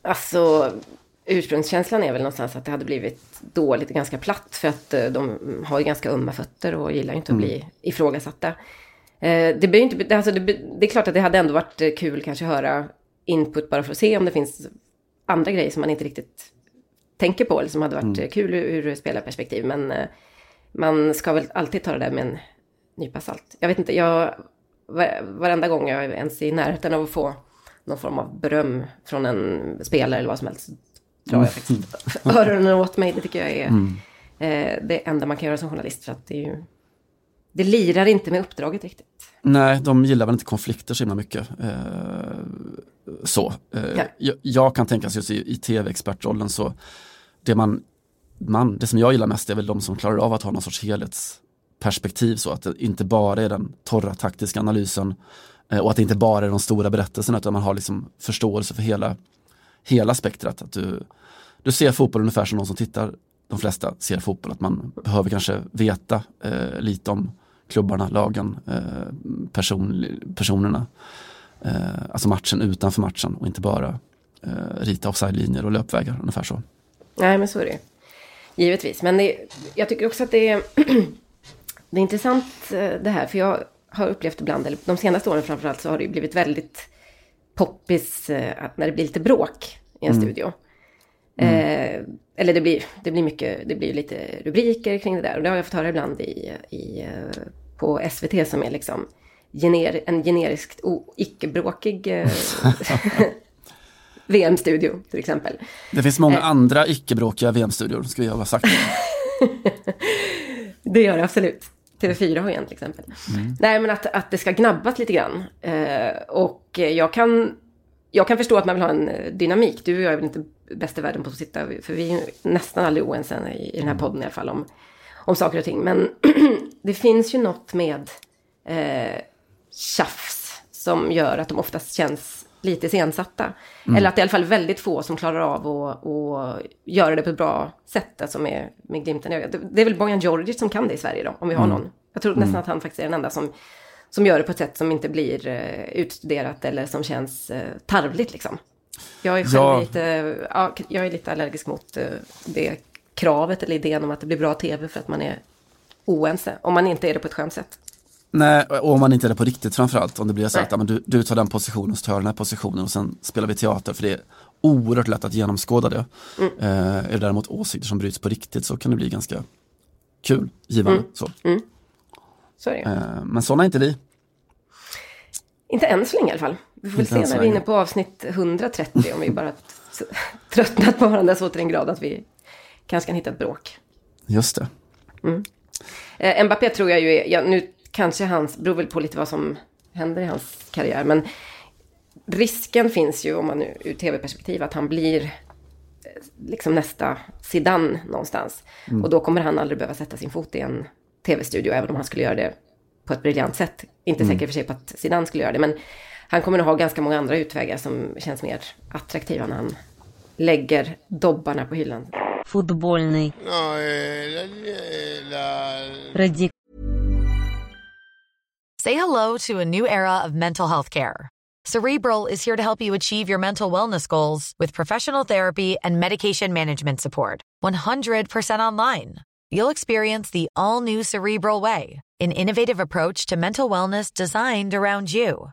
Alltså, ursprungskänslan är väl någonstans att det hade blivit dåligt och ganska platt för att eh, de har ju ganska ömma fötter och gillar inte att bli mm. ifrågasatta. Eh, det, blir inte, alltså det, det, är klart att det hade ändå varit eh, kul kanske att höra input bara för att se om det finns andra grejer som man inte riktigt tänker på eller som hade varit mm. kul ur, ur spelarperspektiv. Men man ska väl alltid ta det där med en nypa salt. Jag vet inte, jag, varenda gång jag är ens i närheten av att få någon form av beröm från en spelare eller vad som helst drar jag faktiskt öronen åt mig. Det tycker jag är mm. eh, det enda man kan göra som journalist. För att det, är ju, det lirar inte med uppdraget riktigt. Nej, de gillar väl inte konflikter så himla mycket. Eh, så. Eh, ja. jag, jag, kan tänka sig just i, i tv-expertrollen så det man, man, det som jag gillar mest är väl de som klarar av att ha någon sorts helhetsperspektiv så att det inte bara är den torra taktiska analysen eh, och att det inte bara är de stora berättelserna utan man har liksom förståelse för hela hela spektrat. Att du, du ser fotboll ungefär som någon som tittar, de flesta ser fotboll, att man behöver kanske veta eh, lite om klubbarna, lagen, eh, person, personerna. Eh, alltså matchen utanför matchen och inte bara eh, rita offside-linjer och löpvägar, ungefär så. Nej, men så är det Givetvis, men det, jag tycker också att det är, det är intressant det här, för jag har upplevt ibland, eller de senaste åren framförallt, så har det blivit väldigt poppis när det blir lite bråk i en mm. studio. Mm. Eh, eller det blir, det blir mycket, det blir lite rubriker kring det där. Och det har jag fått höra ibland i, i, eh, på SVT som är liksom gener, en generiskt icke-bråkig eh, VM-studio till exempel. Det finns många eh. andra icke-bråkiga VM-studior, ska vi ha sagt. det gör det absolut. TV4 har ju en till exempel. Mm. Nej, men att, att det ska gnabbas lite grann. Eh, och jag kan, jag kan förstå att man vill ha en eh, dynamik. Du och jag är väl inte bäst i världen på att sitta, för vi är nästan aldrig oense i, i den här podden i alla fall om, om saker och ting. Men det finns ju något med eh, tjafs som gör att de oftast känns lite iscensatta. Mm. Eller att det är i alla fall väldigt få som klarar av att, att göra det på ett bra sätt, alltså med, med glimten i ögat. Det är väl Bojan Djordjic som kan det i Sverige då, om vi har mm. någon. Jag tror nästan mm. att han faktiskt är den enda som, som gör det på ett sätt som inte blir uh, utstuderat eller som känns uh, tarvligt liksom. Jag är själv ja. lite, ja, jag är lite allergisk mot uh, det kravet eller idén om att det blir bra tv för att man är oense. Om man inte är det på ett skönt sätt. Nej, och om man inte är det på riktigt framförallt. Om det blir så att men du, du tar den positionen, så tar jag den här positionen och sen spelar vi teater. För det är oerhört lätt att genomskåda det. Mm. Eh, är det däremot åsikter som bryts på riktigt så kan det bli ganska kul, givande. Mm. Så. Mm. så. Eh, men sådana är inte vi. Inte än så länge i alla fall. Vi får väl se när vi är inne på avsnitt 130 om vi bara tröttnat på varandra så till den grad att vi kanske kan hitta ett bråk. Just det. Mm. Eh, Mbappé tror jag ju är, ja, nu kanske hans, beror väl på lite vad som händer i hans karriär. Men risken finns ju, om man nu ur tv-perspektiv, att han blir eh, liksom nästa Zidane någonstans. Mm. Och då kommer han aldrig behöva sätta sin fot i en tv-studio, även om han skulle göra det på ett briljant sätt. Inte mm. säker för sig på att Zidane skulle göra det, men han kommer att ha ganska många andra utvägar som känns mer attraktiva när han lägger dobbarna på hyllan. Fotbollny. Eh, eh, Say hello to a new era of mental health care. Cerebral is here to help you achieve your mental wellness goals with professional therapy and medication management support. 100% online. You'll experience the all new Cerebral way, an innovative approach to mental wellness designed around you.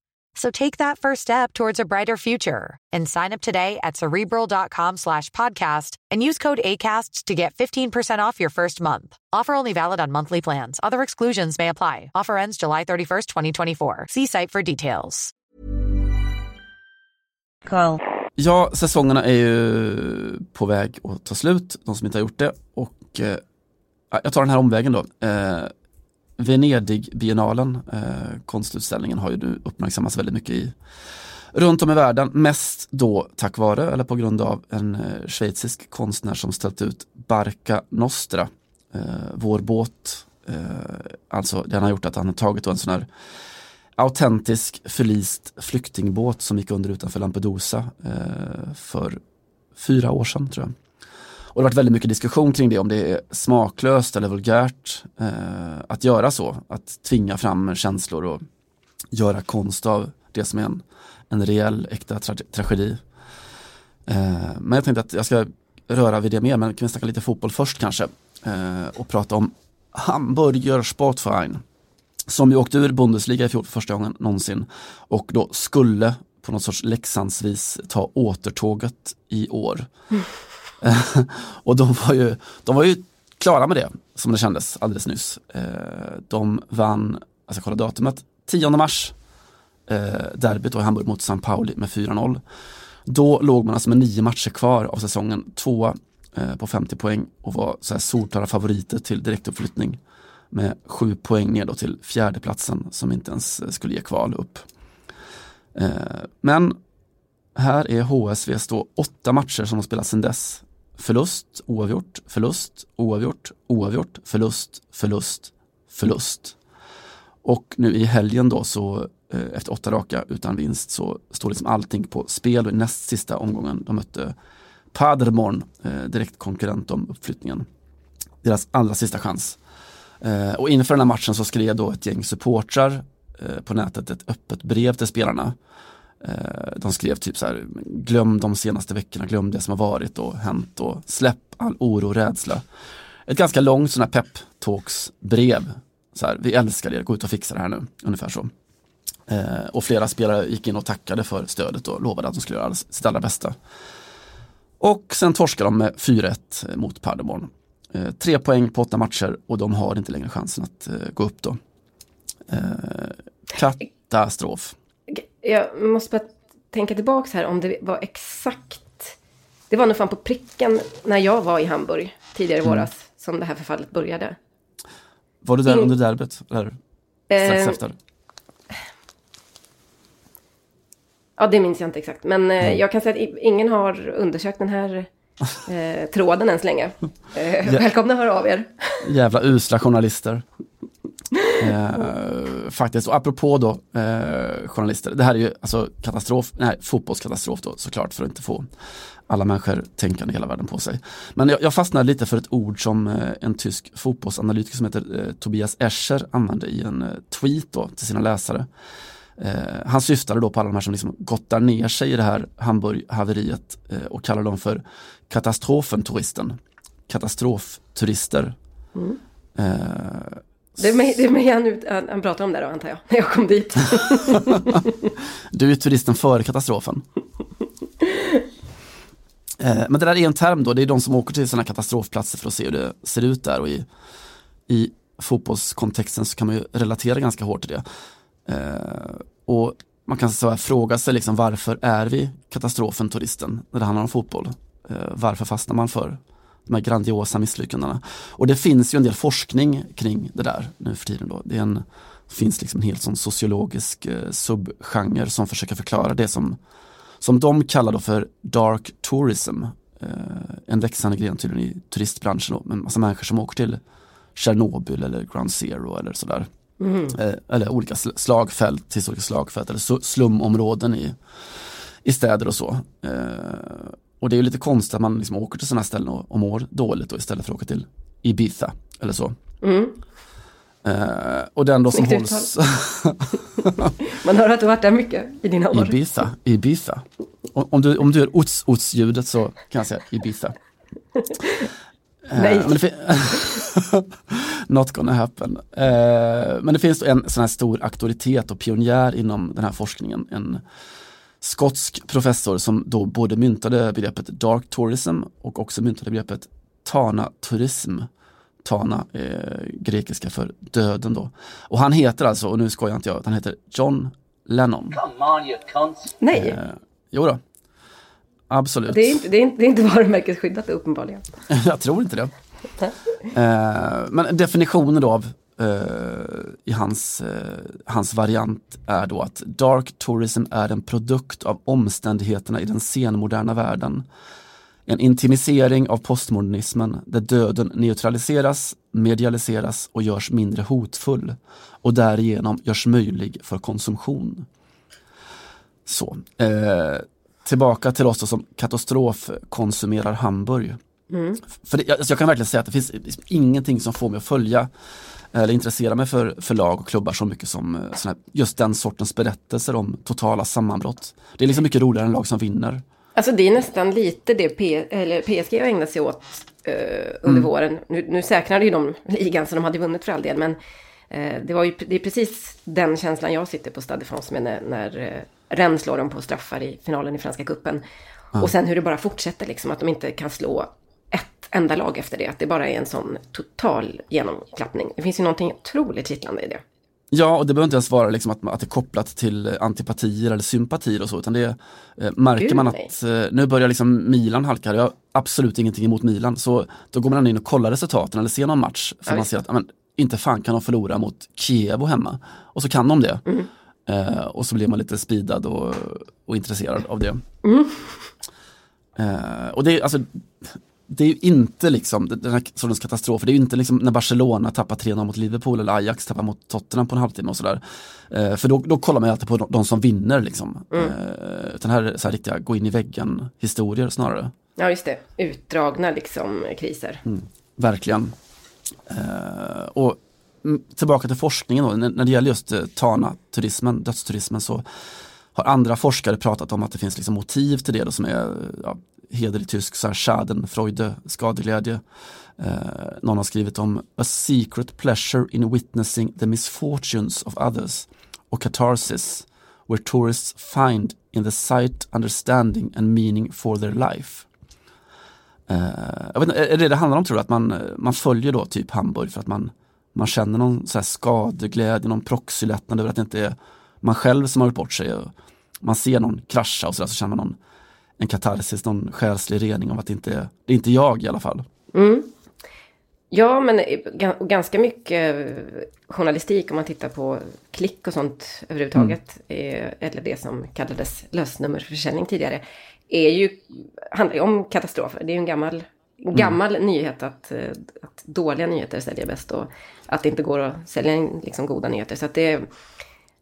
So take that first step towards a brighter future and sign up today at cerebral.com slash podcast and use code ACasts to get 15% off your first month. Offer only valid on monthly plans. Other exclusions may apply. Offer ends July 31st, 2024. See site for details. Carl. Ja, säsongerna är ju på väg att ta slut, de som inte har gjort det. Och eh, jag tar den här omvägen då. Eh, Venedigbiennalen, eh, konstutställningen, har ju nu uppmärksammats väldigt mycket i runt om i världen. Mest då tack vare, eller på grund av, en eh, schweizisk konstnär som ställt ut Barca Nostra, eh, vår båt. Eh, alltså den har gjort att han har tagit en sån här autentisk förlist flyktingbåt som gick under utanför Lampedusa eh, för fyra år sedan tror jag. Och det har varit väldigt mycket diskussion kring det, om det är smaklöst eller vulgärt eh, att göra så. Att tvinga fram känslor och göra konst av det som är en, en reell, äkta tra tragedi. Eh, men jag tänkte att jag ska röra vid det mer, men kan vi snacka lite fotboll först kanske? Eh, och prata om Hamburger Sportverein. Som ju åkte ur Bundesliga i fjol för första gången någonsin. Och då skulle på något sorts läxansvis, ta återtåget i år. Mm. och de var, ju, de var ju klara med det, som det kändes alldeles nyss. Eh, de vann, alltså jag kollar datumet, 10 mars, eh, derbyt i Hamburg mot San Pauli med 4-0. Då låg man alltså med nio matcher kvar av säsongen, tvåa eh, på 50 poäng och var så här solklara favoriter till direktuppflyttning med sju poäng ner då till fjärdeplatsen som inte ens skulle ge kval upp. Men här är HSVs då åtta matcher som de spelat sedan dess förlust, oavgjort, förlust, oavgjort, oavgjort, förlust, förlust, förlust. Och nu i helgen då så eh, efter åtta raka utan vinst så står liksom allting på spel och i näst sista omgången de mötte Paderborn, eh, direkt konkurrent om uppflyttningen. Deras allra sista chans. Eh, och inför den här matchen så skrev då ett gäng supportrar eh, på nätet ett öppet brev till spelarna Eh, de skrev typ så här, glöm de senaste veckorna, glöm det som har varit och hänt och släpp all oro och rädsla. Ett ganska långt sån här pep-talks-brev. Så här, vi älskar er, gå ut och fixa det här nu, ungefär så. Eh, och flera spelare gick in och tackade för stödet och lovade att de skulle göra sitt allra bästa. Och sen torskade de med 4-1 eh, mot Paderborn. Eh, tre poäng på åtta matcher och de har inte längre chansen att eh, gå upp då. Eh, katastrof jag måste bara tänka tillbaka här om det var exakt. Det var nog fan på pricken när jag var i Hamburg tidigare i mm. våras mm. som det här förfallet började. Var du där under derbyt? Eller strax eh, efter? Ja, det minns jag inte exakt. Men eh, mm. jag kan säga att ingen har undersökt den här eh, tråden än så länge. Eh, välkomna att höra av er. Jävla usla journalister. Eh, faktiskt, och apropå då eh, journalister, det här är ju alltså katastrof, nej fotbollskatastrof då såklart för att inte få alla människor tänkande hela världen på sig. Men jag, jag fastnade lite för ett ord som eh, en tysk fotbollsanalytiker som heter eh, Tobias Escher använde i en eh, tweet då till sina läsare. Eh, han syftade då på alla de här som liksom gottar ner sig i det här Hamburg-haveriet och kallar dem för katastrofen-turisten. Katastrofturister. Mm. Det är mig, det är mig han, han pratar om det då antar jag, när jag kom dit. du är turisten före katastrofen. Eh, men det där är en term då, det är de som åker till sådana katastrofplatser för att se hur det ser ut där och i, i fotbollskontexten så kan man ju relatera ganska hårt till det. Eh, och man kan så fråga sig liksom varför är vi katastrofen turisten när det handlar om fotboll? Eh, varför fastnar man för de här grandiosa misslyckandena. Och det finns ju en del forskning kring det där nu för tiden. Då. Det en, finns liksom en helt sån sociologisk eh, subgenre som försöker förklara det som, som de kallar då för dark tourism. Eh, en växande gren tydligen i turistbranschen då, med massa människor som åker till Tjernobyl eller Ground Zero eller sådär. Mm. Eh, eller olika slagfält, historiska slagfält eller slumområden i, i städer och så. Eh, och det är lite konstigt att man liksom åker till sådana ställen och, och mår dåligt och istället för att åka till Ibiza eller så. Mm. Uh, och den då som hålls... man hör att du har varit där mycket i dina år. Ibiza, Ibiza. Om du, om du gör ots, ots-ljudet så kan jag säga Ibiza. Nej. Uh, Not gonna happen. Eh, men det finns en sån här stor auktoritet och pionjär inom den här forskningen. En skotsk professor som då både myntade begreppet dark tourism och också myntade begreppet Tana-turism. Tana är grekiska för döden då. Och han heter alltså, och nu skojar inte jag, han heter John Lennon. Come on you cunts. Nej, Eh, jo då. Absolut. det är inte, det är inte, det är inte varumärkesskyddat uppenbarligen. jag tror inte det. Eh, men definitionen då av eh, i hans, eh, hans variant är då att dark tourism är en produkt av omständigheterna i den senmoderna världen. En intimisering av postmodernismen där döden neutraliseras, medialiseras och görs mindre hotfull och därigenom görs möjlig för konsumtion. Så, eh, tillbaka till oss som katastrofkonsumerar Hamburg. För det, alltså jag kan verkligen säga att det finns ingenting som får mig att följa eller intressera mig för, för lag och klubbar så mycket som eh, här, just den sortens berättelser om totala sammanbrott. Det är liksom mycket roligare än lag som vinner. Alltså det är nästan lite det P eller PSG har ägnat sig åt eh, under våren. Nu, nu säkrade ju de ligan så de hade vunnit för all del. Men eh, det, var ju, det är precis den känslan jag sitter på Stade de France med när, när eh, Rennes slår dem på straffar i finalen i Franska Cupen. Och sen hur det bara fortsätter liksom, att de inte kan slå enda lag efter det. Att det bara är en sån total genomklappning. Det finns ju någonting otroligt kittlande i det. Ja, och det behöver inte ens vara liksom att, att det är kopplat till antipatier eller sympatier och så, utan det eh, märker Gud, man att eh, nu börjar liksom Milan halka. Jag har absolut ingenting emot Milan, så då går man in och kollar resultaten eller ser någon match, för Ja, man ser att ja, men, inte fan kan de förlora mot Kiev och hemma. Och så kan de det. Mm. Eh, och så blir man lite speedad och, och intresserad av det. Mm. Eh, och det är alltså det är ju inte liksom den här sortens katastrofer, det är ju inte liksom när Barcelona tappar 3-0 mot Liverpool eller Ajax tappar mot Tottenham på en halvtimme och sådär. Eh, för då, då kollar man ju alltid på de, de som vinner liksom. Mm. Eh, utan här är så här riktiga gå in i väggen historier snarare. Ja, just det. Utdragna liksom kriser. Verkligen. Eh, och mm, tillbaka till forskningen då, när, när det gäller just eh, Tana-turismen, dödsturismen så har andra forskare pratat om att det finns liksom motiv till det då, som är ja, hederlig tysk, så här schadenfreude, skadeglädje. Eh, någon har skrivit om a secret pleasure in witnessing the misfortunes of others och catharsis where tourists find in the sight, understanding and meaning for their life. Eh, jag vet inte, är det det handlar om tror du? Att man, eh, man följer då typ Hamburg för att man, man känner någon så här skadeglädje, någon proxylättnad över att det inte är man själv som har gjort bort sig. Och man ser någon krascha och så, där, så känner man någon, en katarsis, någon själslig rening av att det inte är, det är inte jag i alla fall. Ja, men ganska mycket eh, journalistik om man tittar på klick och sånt överhuvudtaget. eh, Eller det som kallades lösnummerförsäljning tidigare. Är ju, handlar ju om katastrofer. Det är ju en gammal, gammal nyhet att, eh, att dåliga nyheter säljer bäst. Och att det inte går att sälja in liksom goda nyheter. Så att det,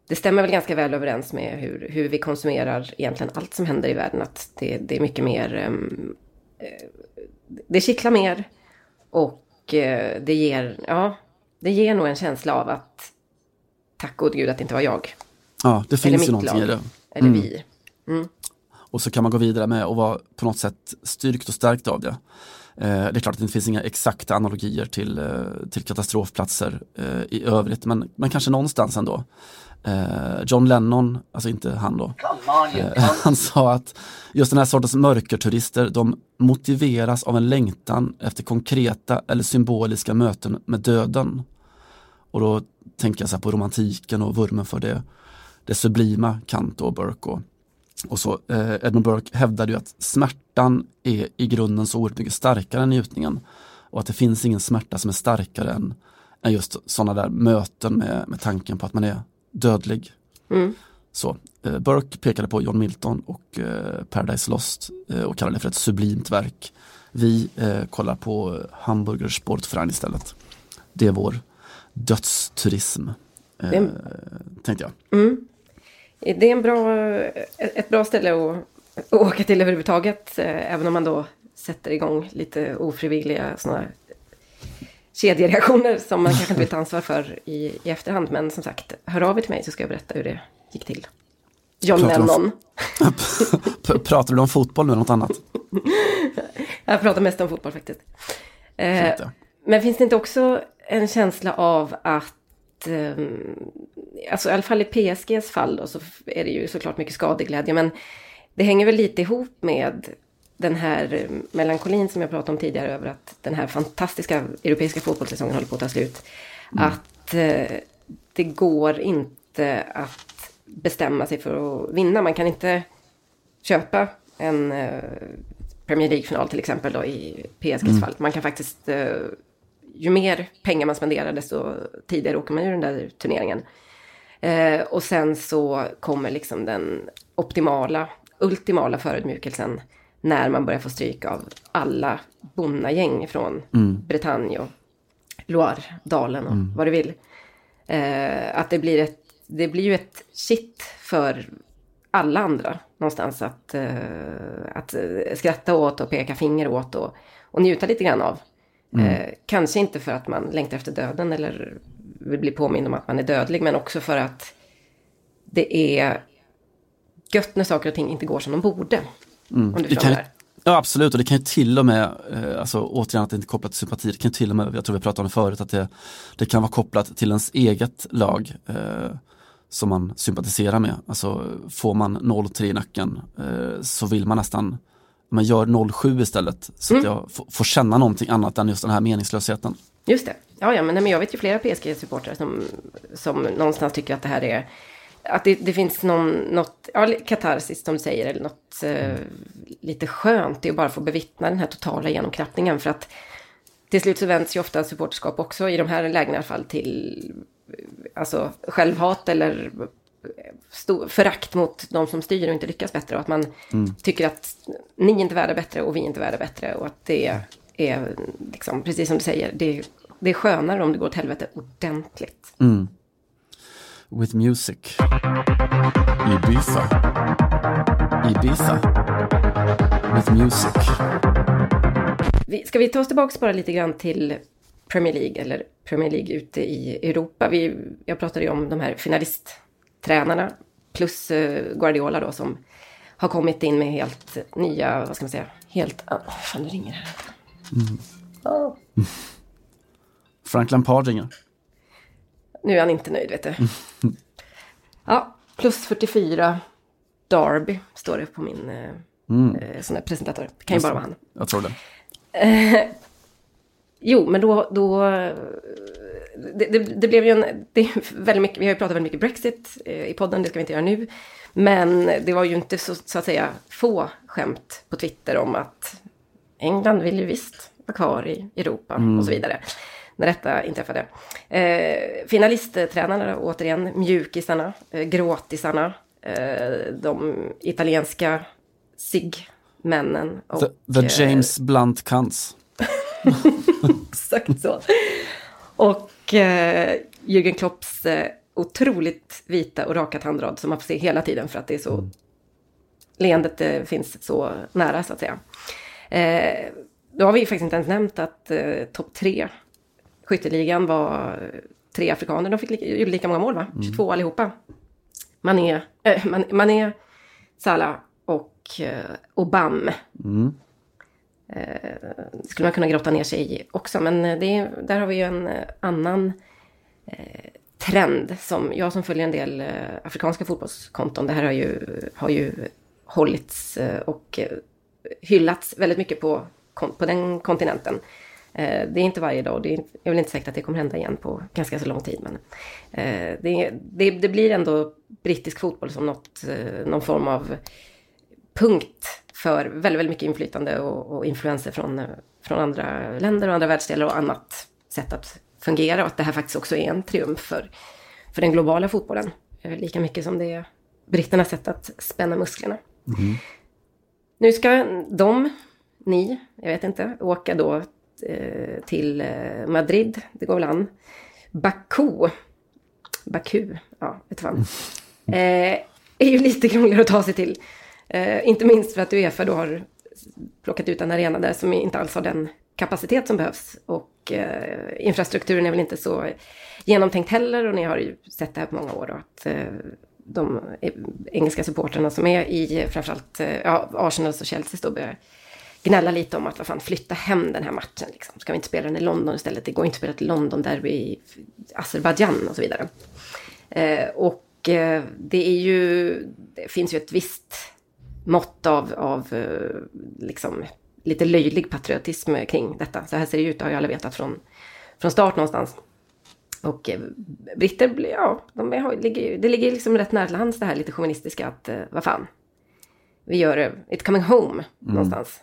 det stämmer väl ganska väl överens med hur, hur vi konsumerar egentligen allt som händer i världen. Att det, det är mycket mer... eh, det kittlar mer. Och eh, det ger, ja, det ger nog en känsla av att tack gode gud att det inte var jag. Ja, det finns ju någonting i lag. det. Eller vi. Och så kan man gå vidare med och vara på något sätt styrkt och stärkt av det. Eh, det är klart att det finns inga exakta analogier till, till katastrofplatser eh, i övrigt, men, men kanske någonstans ändå. Eh, John Lennon, alltså inte han då, Eh, Han sa att just den här sortens mörkerturister, de motiveras av en längtan efter konkreta eller symboliska möten med döden. Och då tänker jag så här på romantiken och vurmen för det, det sublima, Kant och Burke och, och så. Eh, Edmund Burke hävdade ju att smärtan är i grunden så oerhört mycket starkare än njutningen. Och att det finns ingen smärta som är starkare än, än just sådana där möten med, med tanken på att man är dödlig. Så, eh, Burke pekade på John Milton och eh, Paradise Lost eh, och kallade det för ett sublimt verk. Vi eh, kollar på eh, Hamburger Sportverein istället. Det är vår dödsturism, eh, Det är- tänkte jag. Det är en bra, ett ett bra ställe att, att åka till överhuvudtaget. eh, Även om man då sätter igång lite ofrivilliga sådana kedjereaktioner som man kanske inte vill ta ansvar för i, i efterhand. Men som sagt, hör av er till mig så ska jag berätta hur det gick till. John Pratar om- Lennon. P- Pratar du om fotboll nu eller något annat? Jag pratar mest om fotboll faktiskt. Eh, men finns det inte också en känsla av att eh, alltså i alla fall i PSGs fall då, så är det ju såklart mycket skadeglädje, men det hänger väl lite ihop med den här eh, melankolin som jag pratade om tidigare över att den här fantastiska europeiska fotbollssäsongen håller på att ta slut. Mm. Att eh, det går inte att bestämma sig för att vinna. Man kan inte köpa en eh, Premier League-final till exempel då i PSGs mm. fall. Man kan faktiskt, eh, ju mer pengar man spenderar desto tidigare åker man ur den där turneringen. Eh, och sen så kommer liksom den optimala, ultimala förödmjukelsen när man börjar få stryk av alla bonnagäng från mm. Bretagne och Loire-dalen och mm. vad du vill. Eh, att det blir, ett, det blir ju ett shit för alla andra någonstans att, eh, att skratta åt och peka finger åt och, och njuta lite grann av. Mm. Eh, kanske inte för att man längtar efter döden eller vill bli påmind om att man är dödlig, men också för att det är gött när saker och ting inte går som de borde. Mm. Om du kan, Ja absolut och det kan ju till och med, eh, alltså återigen att det inte är kopplat till sympati, det kan till och med, jag tror vi pratade om det förut, att det, det kan vara kopplat till ens eget lag eh, som man sympatiserar med. Alltså får man 0-3 i nacken eh, så vill man nästan, man gör 0-7 istället så mm. att jag får känna någonting annat än just den här meningslösheten. Just det, ja, ja men, men jag vet ju flera PSG-supportrar som, som någonstans tycker att det här är att det, det, finns någon, något, ja, katarsis som du säger, eller något eh, lite skönt i att bara få bevittna den här totala genomklappningen. För att till slut så vänds ju ofta supporterskap också i de här lägena i alla fall till alltså, självhat eller stor, förakt mot de som styr och inte lyckas bättre. Och att man mm. tycker att ni är inte värda bättre och vi är inte värda bättre. Och att det är, liksom, precis som du säger, det, det är skönare om det går åt helvete ordentligt. Mm with music. Ibiza. Ibiza. With music. Ska vi ta oss tillbaka bara lite grann till Premier League eller Premier League ute i Europa. Vi, jag pratade ju om de här finalisttränarna plus uh, Guardiola då som har kommit in med helt nya, vad ska man säga, helt... Oh, fan, det ringer här. Mm. Oh. Frank Lampard ringer. Nu är han inte nöjd, vet du. Ja, plus 44 Darby står det på min eh, mm. eh, sån här presentator. Det kan ju bara vara han. Jag tror det. Eh, jo, men då... då det, det, det, blev ju en... Det är väldigt mycket, vi har ju pratat väldigt mycket Brexit eh, i podden, det ska vi inte göra nu. Men det var ju inte så, så att säga få skämt på Twitter om att England vill ju visst vara kvar i Europa mm. och så vidare när detta inträffade. Eh, finalisttränarna återigen, mjukisarna, eh, gråtisarna, eh, de italienska SIG-männen. The, the eh, James Blunt Cunts. Exakt så. Och eh, Jürgen Klopps eh, otroligt vita och raka tandrad som man får se hela tiden för att det är så... Mm. Leendet eh, finns så nära så att säga. Eh, då har vi faktiskt inte ens nämnt att eh, topp tre skytteligan var tre afrikaner. De fick lika, gjorde lika många mål, va? 22 mm. allihopa. Mané, äh, Man, Mané Salah och äh, Obam. Mm. Eh, skulle man kunna grotta ner sig i också, men det, där har vi ju en eh, annan eh, trend som jag som följer en del eh, afrikanska fotbollskonton. Det här har ju, har ju hållits eh, och hyllats väldigt mycket på, på den kontinenten. Eh, det är inte varje dag det är, jag vill inte säga att det kommer hända igen på ganska så lång tid. Men eh, det, det, det blir ändå brittisk fotboll som något, eh, någon form av punkt för väldigt, väldigt mycket inflytande och, och influenser från, från andra länder och andra världsdelar och annat sätt att fungera. Och att det här faktiskt också är en triumf för, för den globala fotbollen. Lika mycket som det är britternas sätt att spänna musklerna. Mm. Nu ska de, ni, jag vet inte, åka då till eh, Madrid, det går väl an. Baku, Baku, ja, vet fan. Eh, är ju lite krångligare att ta sig till. Eh, inte minst för att Uefa då har plockat ut en arena där som inte alls har den kapacitet som behövs. Och eh, infrastrukturen är väl inte så genomtänkt heller och ni har ju sett det här på många år då. Att, eh, de engelska supporterna som är i framförallt ja, Arsenals och Chelseas då börjar gnälla lite om att vad fan, flytta hem den här matchen. Liksom. Ska vi inte spela den i London istället? Det går inte att spela ett London-derby i Azerbajdzjan och så vidare. Eh, och eh, det är ju, det finns ju ett visst mått av, av eh, liksom, lite löjlig patriotism kring detta. Så här ser det ut, det har ju alla vetat från, från start någonstans. Och eh, britter, ja, de är, ligger, det ligger liksom rätt nära till hands det här lite chauvinistiska att, eh, vad fan, vi gör det, it's coming home mm. någonstans.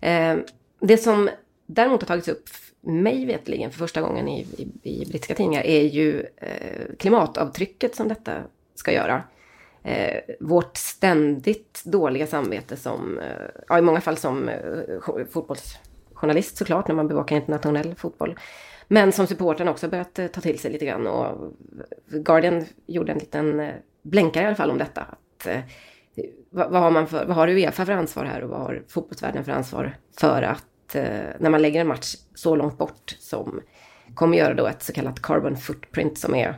Eh, det som däremot har tagits upp mig vetligen för första gången i, i, i brittiska tidningar är ju eh, klimatavtrycket som detta ska göra. Eh, vårt ständigt dåliga samvete som, eh, ja i många fall som eh, fotbollsjournalist såklart när man bevakar internationell fotboll. Men som supporten också börjat eh, ta till sig lite grann och Guardian gjorde en liten eh, blänkare i alla fall om detta. Att, eh, vad, vad, har man för, vad har Uefa för ansvar här och vad har fotbollsvärlden för ansvar för att eh, när man lägger en match så långt bort som kommer göra då ett så kallat carbon footprint som är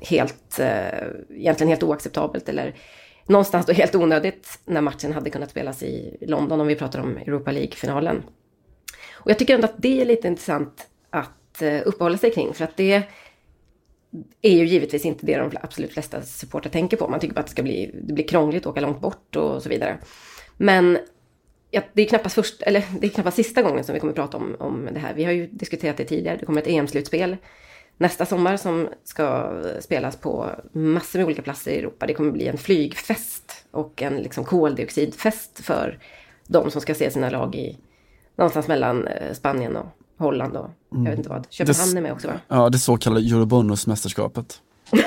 helt, eh, egentligen helt oacceptabelt eller någonstans då helt onödigt när matchen hade kunnat spelas i London om vi pratar om Europa League-finalen. Och jag tycker ändå att det är lite intressant att eh, uppehålla sig kring för att det är ju givetvis inte det de absolut flesta supportrar tänker på. Man tycker bara att det ska bli, det blir krångligt att åka långt bort och så vidare. Men ja, det är knappast först, eller det är knappast sista gången som vi kommer att prata om, om det här. Vi har ju diskuterat det tidigare. Det kommer ett EM-slutspel nästa sommar som ska eh, spelas på massor med olika platser i Europa. Det kommer bli en flygfest och en liksom koldioxidfest för de som ska se sina lag i någonstans mellan eh, Spanien och Holland och jag vet inte vad. Köpenhamn är med också va? Ja, det så kallade Eurobonus-mästerskapet.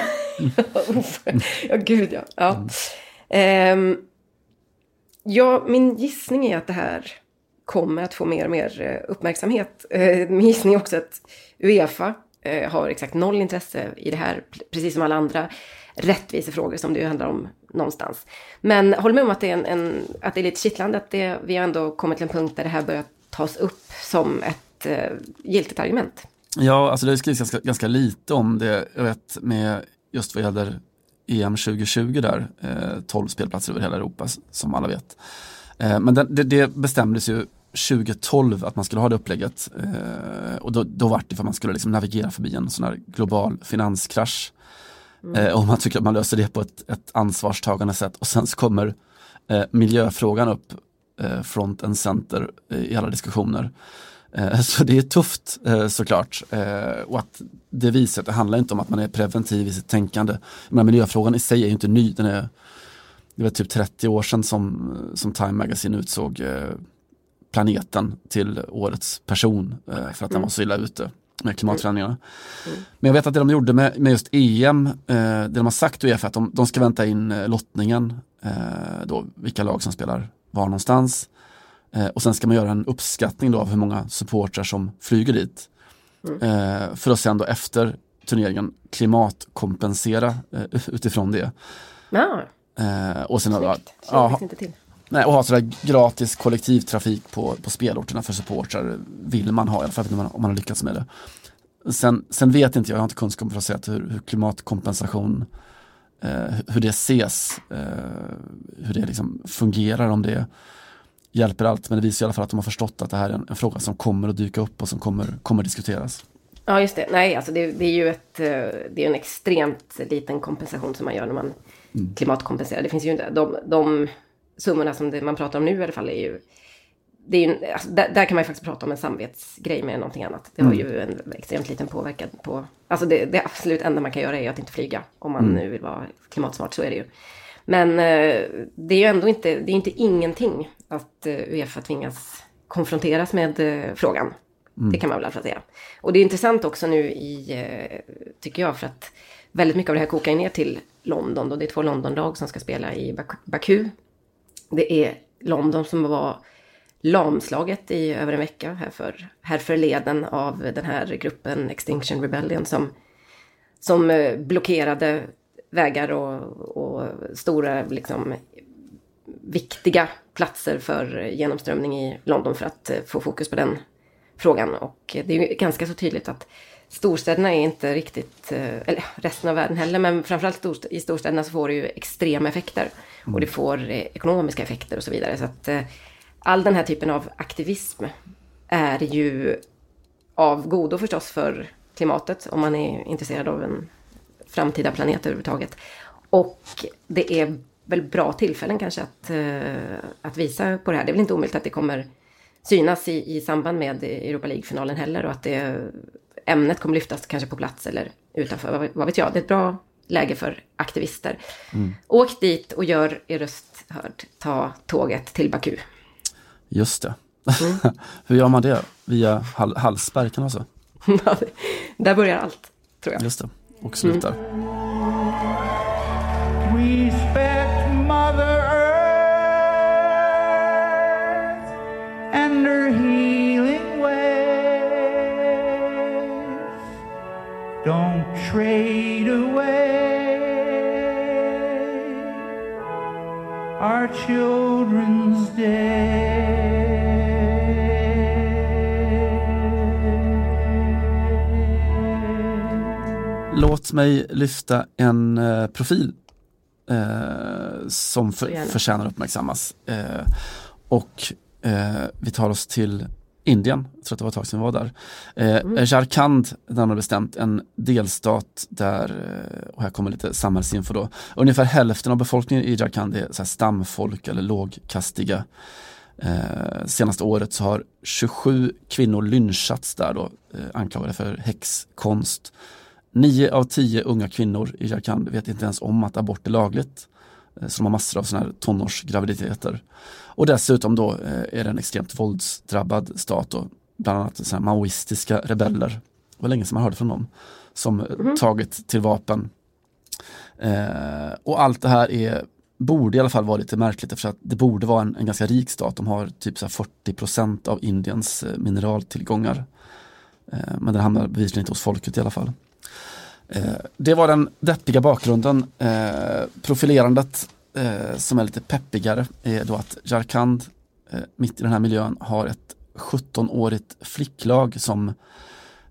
ja, gud ja. Ja. Mm. Um, ja, min gissning är att det här kommer att få mer och mer eh, uppmärksamhet. Uh, min gissning är också att Uefa uh, har exakt noll intresse i det här, precis som alla andra rättvisefrågor som det ju handlar om någonstans. Men håll med om att det är, en, en att det är lite kittlande att det, vi har ändå kommit till en punkt där det här börjar tas upp som ett eh, giltigt argument. Ja, alltså det skrivs ganska, ganska lite om det. Jag vet med just vad gäller EM 2020 där, eh, 12 spelplatser över hela Europa som alla vet. Eh, men det, det, det, bestämdes ju 2012 att man skulle ha det upplägget. Eh, och då, då var det för att man skulle liksom navigera förbi en sån här global finanskrasch. Mm. Eh, och man tycker att man löser det på ett, ett ansvarstagande sätt. Och sen så kommer eh, miljöfrågan upp front and center i alla diskussioner. Eh, så det är tufft eh, såklart. Eh, och att det visar att det handlar inte om att man är preventiv i sitt tänkande. Men miljöfrågan i sig är ju inte ny. Den är, det var typ 30 år sedan som, som Time Magazine utsåg planeten till årets person för att den var mm. så illa ute med klimatförändringarna. Mm. Men jag vet att det de gjorde med, med just EM, det de har sagt är att de, de ska vänta in lottningen, då, vilka lag som spelar var någonstans. Eh, och sen ska man göra en uppskattning då av hur många supportrar som flyger dit. Mm. Eh, för att sen då efter turneringen klimatkompensera eh, utifrån det. Ja. Eh, och sen, ja, ja, inte till. Nej, och ha sådär gratis kollektivtrafik på, på spelorterna för supportrar vill man ha, i alla fall om man, om man har lyckats med det. Sen, sen vet inte jag, jag har inte kunskap för att säga hur, hur klimatkompensation, eh, hur det ses, eh, hur det liksom fungerar, om det hjälper allt. Men det visar i alla fall att de har förstått att det här är en, en fråga som kommer att dyka upp och som kommer, kommer diskuteras. Ja, just det. Nej, alltså det, det är ju ett, eh, det är en extremt liten kompensation som man gör när man mm. klimatkompenserar. Det finns ju inte, de, de summorna som det, man pratar om nu i alla fall är ju det är ju, alltså, där, där, kan man ju faktiskt prata om en samvetsgrej med någonting annat. Det har mm. ju en extremt liten påverkan på... Alltså det, det absolut enda man kan göra är att inte flyga. Om man mm. nu vill vara klimatsmart så är det ju. Men eh, det är ju ändå inte, det är inte ingenting att eh, Uefa tvingas konfronteras med eh, frågan. Mm. Det kan man väl säga. Och det är intressant också nu i, tycker jag, för att väldigt mycket av det här kokar ner till London. Då det är två Londonlag som ska spela i Baku. Det är London som var lamslaget i över en vecka här, för, här förleden av den här gruppen Extinction Rebellion som, som blockerade vägar och, och stora liksom, viktiga platser för genomströmning i London för att eh, få fokus på den frågan. Och det är ju ganska så tydligt att storstäderna är inte riktigt, eh, eller resten av världen heller, men framförallt i storstäderna så får det ju extrema effekter. Och det får eh, ekonomiska effekter och så vidare. Så att all den här typen av aktivism är ju av godo förstås för klimatet om man är intresserad av en framtida planet överhuvudtaget. Och det är väl bra tillfällen kanske att, eh, att visa på det här. Det är väl inte omöjligt att det kommer synas i, i samband med Europa League-finalen heller och att det, ämnet kommer lyftas kanske på plats eller utanför. Vad, vad vet jag, det är ett bra läge för aktivister. Mm. Åk dit och gör er röst hörd. Ta tåget till Baku. Just det. Mm. Hur gör man det? Via kan man säga? Där börjar allt, tror jag. Just det, och slutar. Mm. Trade away our children's day. Låt mig lyfta en eh, profil eh, som för, förtjänar uppmärksammas. Eh, och eh, vi tar oss till Indien, jag tror att det var ett tag sedan vi var där. Eh, mm. Jharkhand, närmare bestämt, en delstat där, eh, och här kommer lite samhällsinfo då, ungefär hälften av befolkningen i Jharkhand är så stamfolk eller lågkastiga. Eh, senaste året så har 27 kvinnor lynchats där då, eh, anklagade för häxkonst. Nio av tio unga kvinnor i Jharkhand vet inte ens om att abort är lagligt. Eh, så de har massor av sådana här tonårsgraviditeter. Och dessutom då eh, är det en extremt våldsdrabbad stat och bland annat sådana maoistiska rebeller. Det var länge sedan man hörde från dem. Som mm. tagit till vapen. Eh, och allt det här är, borde i alla fall vara lite märkligt att det borde vara en, en ganska rik stat. De har typ så 40% av Indiens mineraltillgångar. Eh, men den hamnar bevisligen inte hos folket i alla fall. Eh, det var den deppiga bakgrunden. Eh, profilerandet eh, som är lite peppigare är då att Jarkand mitt i den här miljön har ett 17-årigt flicklag som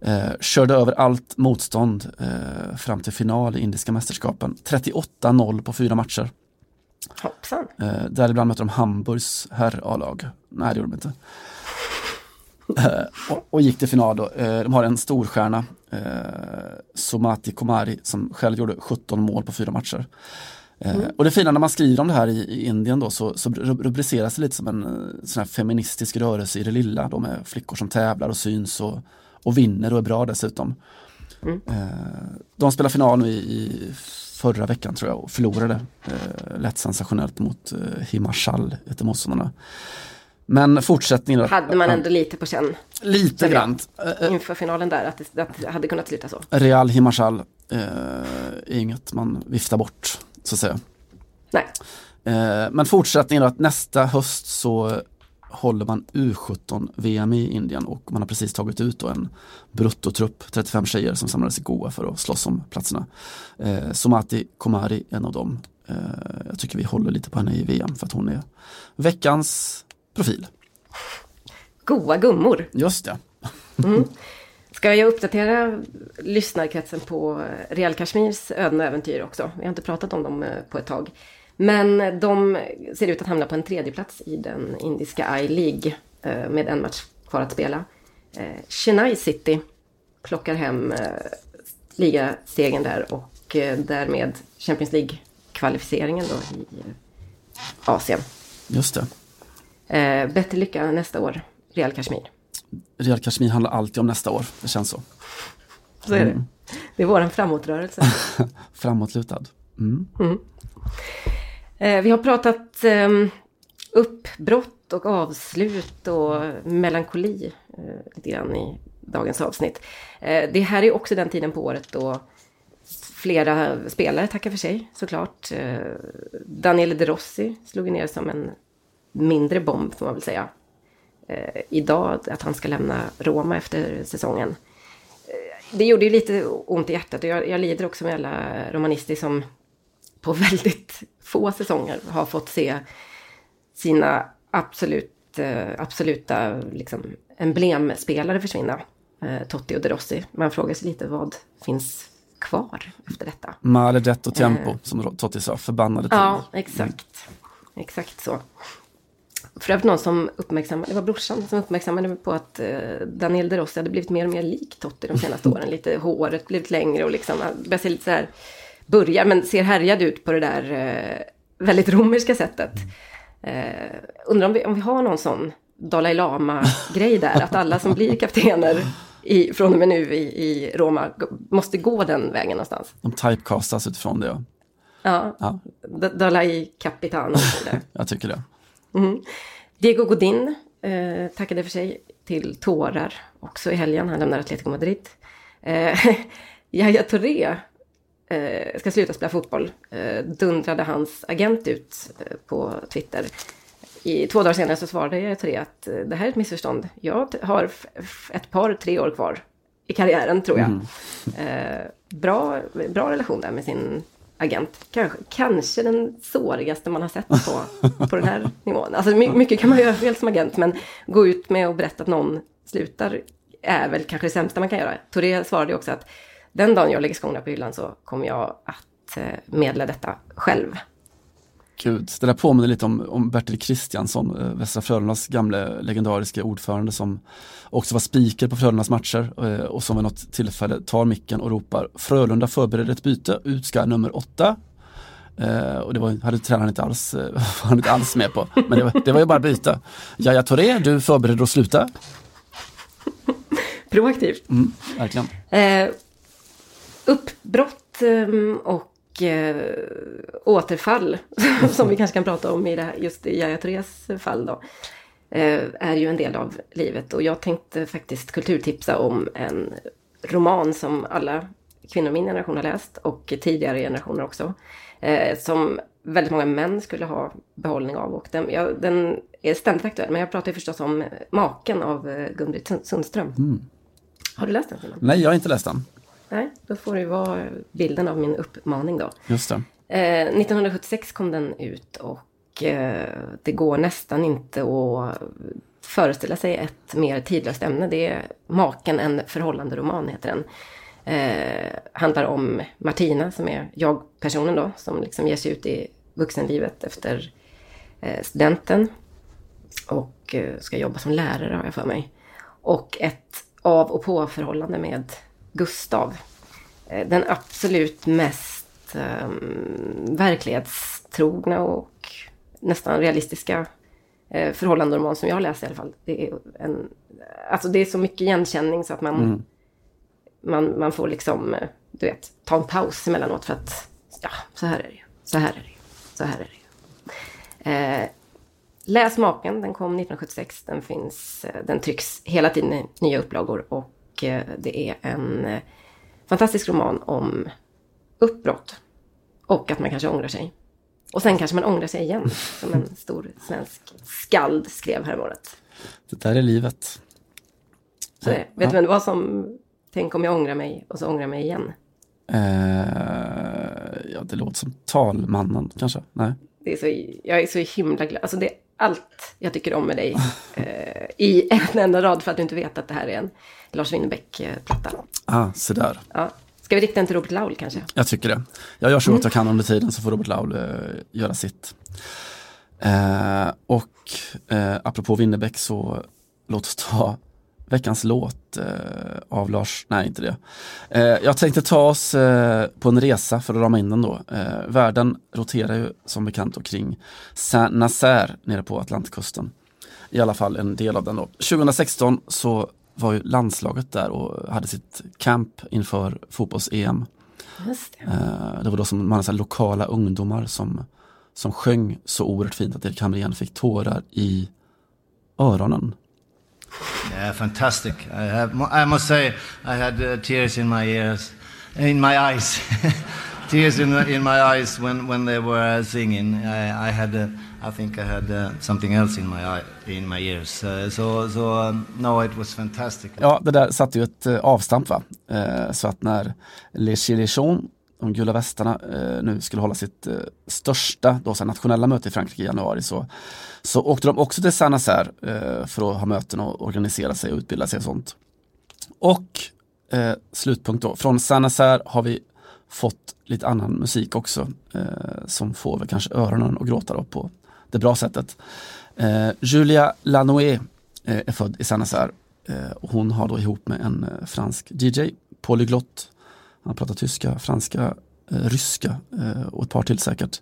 eh, körde över allt motstånd eh, fram till final i Indiska mästerskapen. 38-0 på fyra matcher. Hoppsan. Eh, däribland mötte de Hamburgs herr A-lag. Nej, det gjorde de inte. Eh, och, och, gick till final då. Eh, de har en storstjärna, eh, Somati Komari, som själv gjorde 17 mål på fyra matcher. Mm. Och det fina när man skriver om det här i, i Indien då så, så rubriceras det lite som en sån här feministisk rörelse i det lilla. De är flickor som tävlar och syns och, och vinner och är bra dessutom. Mm. De spelar final nu i, i, förra veckan tror jag och förlorade eh, lätt sensationellt mot eh, Himachal, heter motståndarna. Men fortsättningen Hade man ändå lite på känn? Lite grann. Inför finalen där, att det, att det hade kunnat sluta så? Real Himachal eh, är inget man viftar bort, så att säga. Nej. Eh, men fortsättningen då, att nästa höst så håller man U17-VM i Indien och man har precis tagit ut då en bruttotrupp, 35 tjejer som samlades i Goa för att slåss om platserna. Eh, Somati Komari, en av dem. Eh, jag tycker vi håller lite på henne i VM för att hon är veckans profil. Goa gummor. Just det. Mm. Ska jag uppdatera lyssnarkretsen på Real Kashmirs öden och äventyr också? Vi har inte pratat om dem eh, på ett tag. Men de ser ut att hamna på en tredje plats i den indiska I-League eh, med en match kvar att spela. Eh, Chennai City plockar hem ligasegern där och därmed Champions League-kvalificeringen då i Asien. Just det. Eh, bättre lycka nästa år, Real Kashmir. Real Kashmir handlar alltid om nästa år, det känns så. Så är det. Mm. Det är våran framåtrörelse. Framåtlutad. Mm. Mm. Eh, vi har pratat eh, uppbrott och avslut och melankoli eh, lite grann i dagens avsnitt. Eh, det här är också den tiden på året då flera spelare tackar för sig såklart. Eh, Daniele De Rossi slog ner som en mindre bomb får man väl säga. Eh, idag att han ska lämna Roma efter säsongen. Eh, det gjorde ju lite ont i hjärtat och jag, jag lider också med alla romanister som på väldigt få säsonger har fått se sina absolut, eh, absoluta liksom, emblemspelare försvinna. Eh, Totti och De Rossi. Man frågar sig lite vad finns kvar efter detta. Maledetto tempo, eh, som Totti sa, förbannade tider. Ja, exakt. Exakt så. För övrigt någon som uppmärksammade, det var brorsan som uppmärksammade på att eh, Daniel De Rossi hade blivit mer och mer lik Totti de senaste åren. Lite håret blivit längre och liksom, börjar se lite så här, börjar men ser härjad ut på det där eh, väldigt romerska sättet. Eh, undrar om vi, om vi har någon sån Dalai Lama-grej där, att alla som blir kaptener i, från och med nu i, i Roma måste gå den vägen någonstans. De typecastas utifrån det. Ja, ja. ja. Dalai Capitano. Jag tycker det. Mm. Diego Godin eh, tackade för sig till tårar också i helgen. Han lämnar Atletico Madrid. Eh, Yahya Touré eh, ska sluta spela fotboll, eh, dundrade hans agent ut eh, på Twitter. I, två dagar senare så svarade Yahya Touré att eh, det här är ett missförstånd. Jag har ett par, tre år kvar i karriären tror jag. Mm. Eh, bra, bra relation där med sin agent. Kanske, kanske den sårigaste man har sett på, på den här nivån. Alltså mycket kan man göra fel som agent, men gå ut med och berätta att någon slutar är väl kanske det sämsta man kan göra. Toré svarade också att den dagen jag lägger skorna på hyllan så kommer jag att eh, medla detta själv. Gud, det där påminner lite om, om Bertil Kristiansson, eh, Västra Frölundas gamle legendariska ordförande som också var speaker på Frölundas matcher eh, och som vid något tillfälle tar micken och ropar Frölunda förbereder ett byte, ut ska nummer åtta. Eh, och det var, hade tränaren inte alls, eh, han inte alls med på, men det var, det var ju bara byta. Jaja Toré, du förbereder att sluta? Proaktivt. Mm, verkligen. Eh, uppbrott ehm, och och eh, återfall, som vi kanske kan prata om i det här, just i Yahya Tourés fall då, eh, är ju en del av livet. Och jag tänkte faktiskt kulturtipsa om en roman som alla kvinnor i min generation har läst och tidigare generationer också. Eh, som väldigt många män skulle ha behållning av. Och den, ja, den är ständigt aktuell, men jag pratar ju förstås om Maken av eh, Gun-Britt Sundström. Mm. Har du läst den? Nej, jag har inte läst den. Nej, då får det vara bilden av min uppmaning då. Just det. Eh, 1976 kom den ut och eh, det går nästan inte att föreställa sig ett mer tidlöst ämne. Det är Maken, en förhållande roman heter den. Eh, handlar om Martina som är jag-personen då, som liksom ger sig ut i vuxenlivet efter eh, studenten. Och eh, ska jobba som lärare har jag för mig. Och ett av och på-förhållande med Gustav. Eh, den absolut mest um, verklighetstrogna och nästan realistiska eh, förhållanderoman som jag har läst i alla fall. Det är, en, alltså det är så mycket igenkänning så att man, mm. man, man får liksom, eh, du vet, ta en paus emellanåt för att, ja, så här är det så här är det så här är det eh, Läs Maken, den kom 1976, den finns, den trycks hela tiden i nya upplagor och Eh, det är en eh, fantastisk roman om uppbrott. Och att man kanske ångrar sig. Och sen kanske man ångrar sig igen, som en stor svensk skald skrev häromåret. Det där är livet. Så det, vet du det var som Tänk om jag ångrar mig och så ångrar jag mig igen? Uh, ja, det låter som talmannen kanske. Nej. Det är så, jag är så himla glad. Alltså det allt jag tycker om med dig uh, i en enda rad för att du inte vet att det här är en Lars Winnerbäck-platta. Ah, där. Ja. Ska vi rikta den till Robert Laul kanske? Jag tycker det. Jag gör så gott mm. jag kan under tiden så får Robert Laul eh, göra sitt. Eh, och eh, apropå Winnerbäck så låt oss ta veckans låt eh, av Lars, nej inte det. Eh, jag tänkte ta oss eh, på en resa för att rama in den då. Världen roterar ju som bekant kring Saint-Nazaire nere på Atlantkusten. I alla fall en del av den då. 2016 så var ju landslaget där och hade sitt camp inför fotbolls-EM. Det. Det var då som man hade lokala ungdomar som, som sjöng så oerhört fint att Erik Hamrén fick tårar i öronen. Yeah, fantastic. I, have, I must say I had uh, tears in my ears, in my eyes. tears in, in my eyes when, when they were uh, singing. I, I had uh, I think I had uh, something else in my eye, in my ears. Uh, so so um, no, it was fantastic. Ja, det där satte ju ett uh, avstamp va. Uh, så att när Les Gilets jaunes, de gula västarna, uh, nu skulle hålla sitt uh, största då, så nationella möte i Frankrike i januari så, så åkte de också till Saint-Nazaire eh, för att ha möten och organisera sig och utbilda sig och sånt. Och eh, slutpunkt då, från Saint-Nazaire har vi fått lite annan musik också eh, som får väl kanske öronen att gråta då på det bra sättet. Eh, Julia Lanoé eh, är född i Saint-Nazaire eh, hon har då ihop med en eh, fransk DJ, polyglott. Han pratar tyska, franska, ryska eh, och ett par till säkert.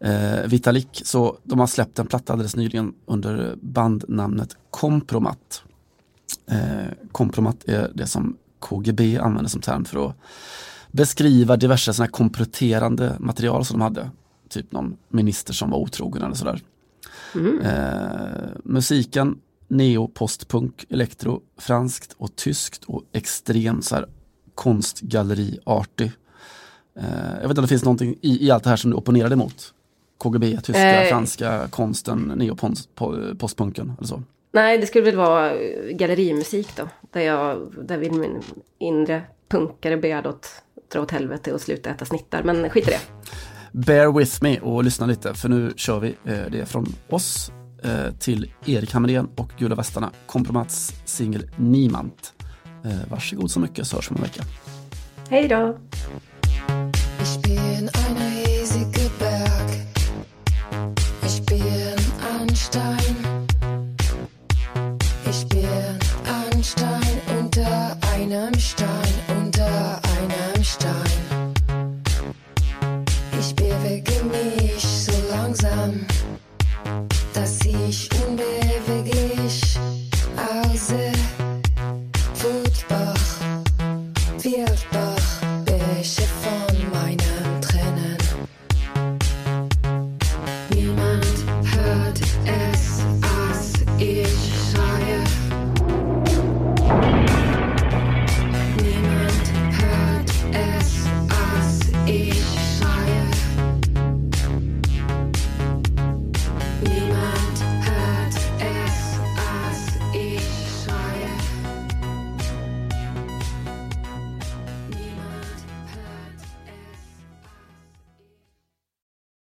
Eh, Vitalik, så de har släppt en platta alldeles nyligen under bandnamnet Kompromat. Eh, kompromat är det som KGB använder som term för att beskriva diverse sådana här komprometterande material som de hade. Typ någon minister som var otrogen eller sådär. Mm. Eh, musiken, neo, postpunk, elektro, franskt och tyskt och extrem så här, konstgalleriartig. Eh, jag vet inte om det finns någonting i, i allt det här som du opponerar dig mot? KGB, tyska, Eh. franska, konsten, neo, post, po- postpunken eller så. Nej, det skulle väl vara gallerimusik då. Där, jag, där vill min inre punkare börja åt, dra åt helvete och sluta äta snittar. Men skit i det. Bear with me och lyssna lite för nu kör vi eh, det är från oss eh, till Erik Hamrén och Gula Västarna. Kompromats singel Niemand. Varsågod så mycket så hörs vi om en vecka. Hej då! Ich bin ein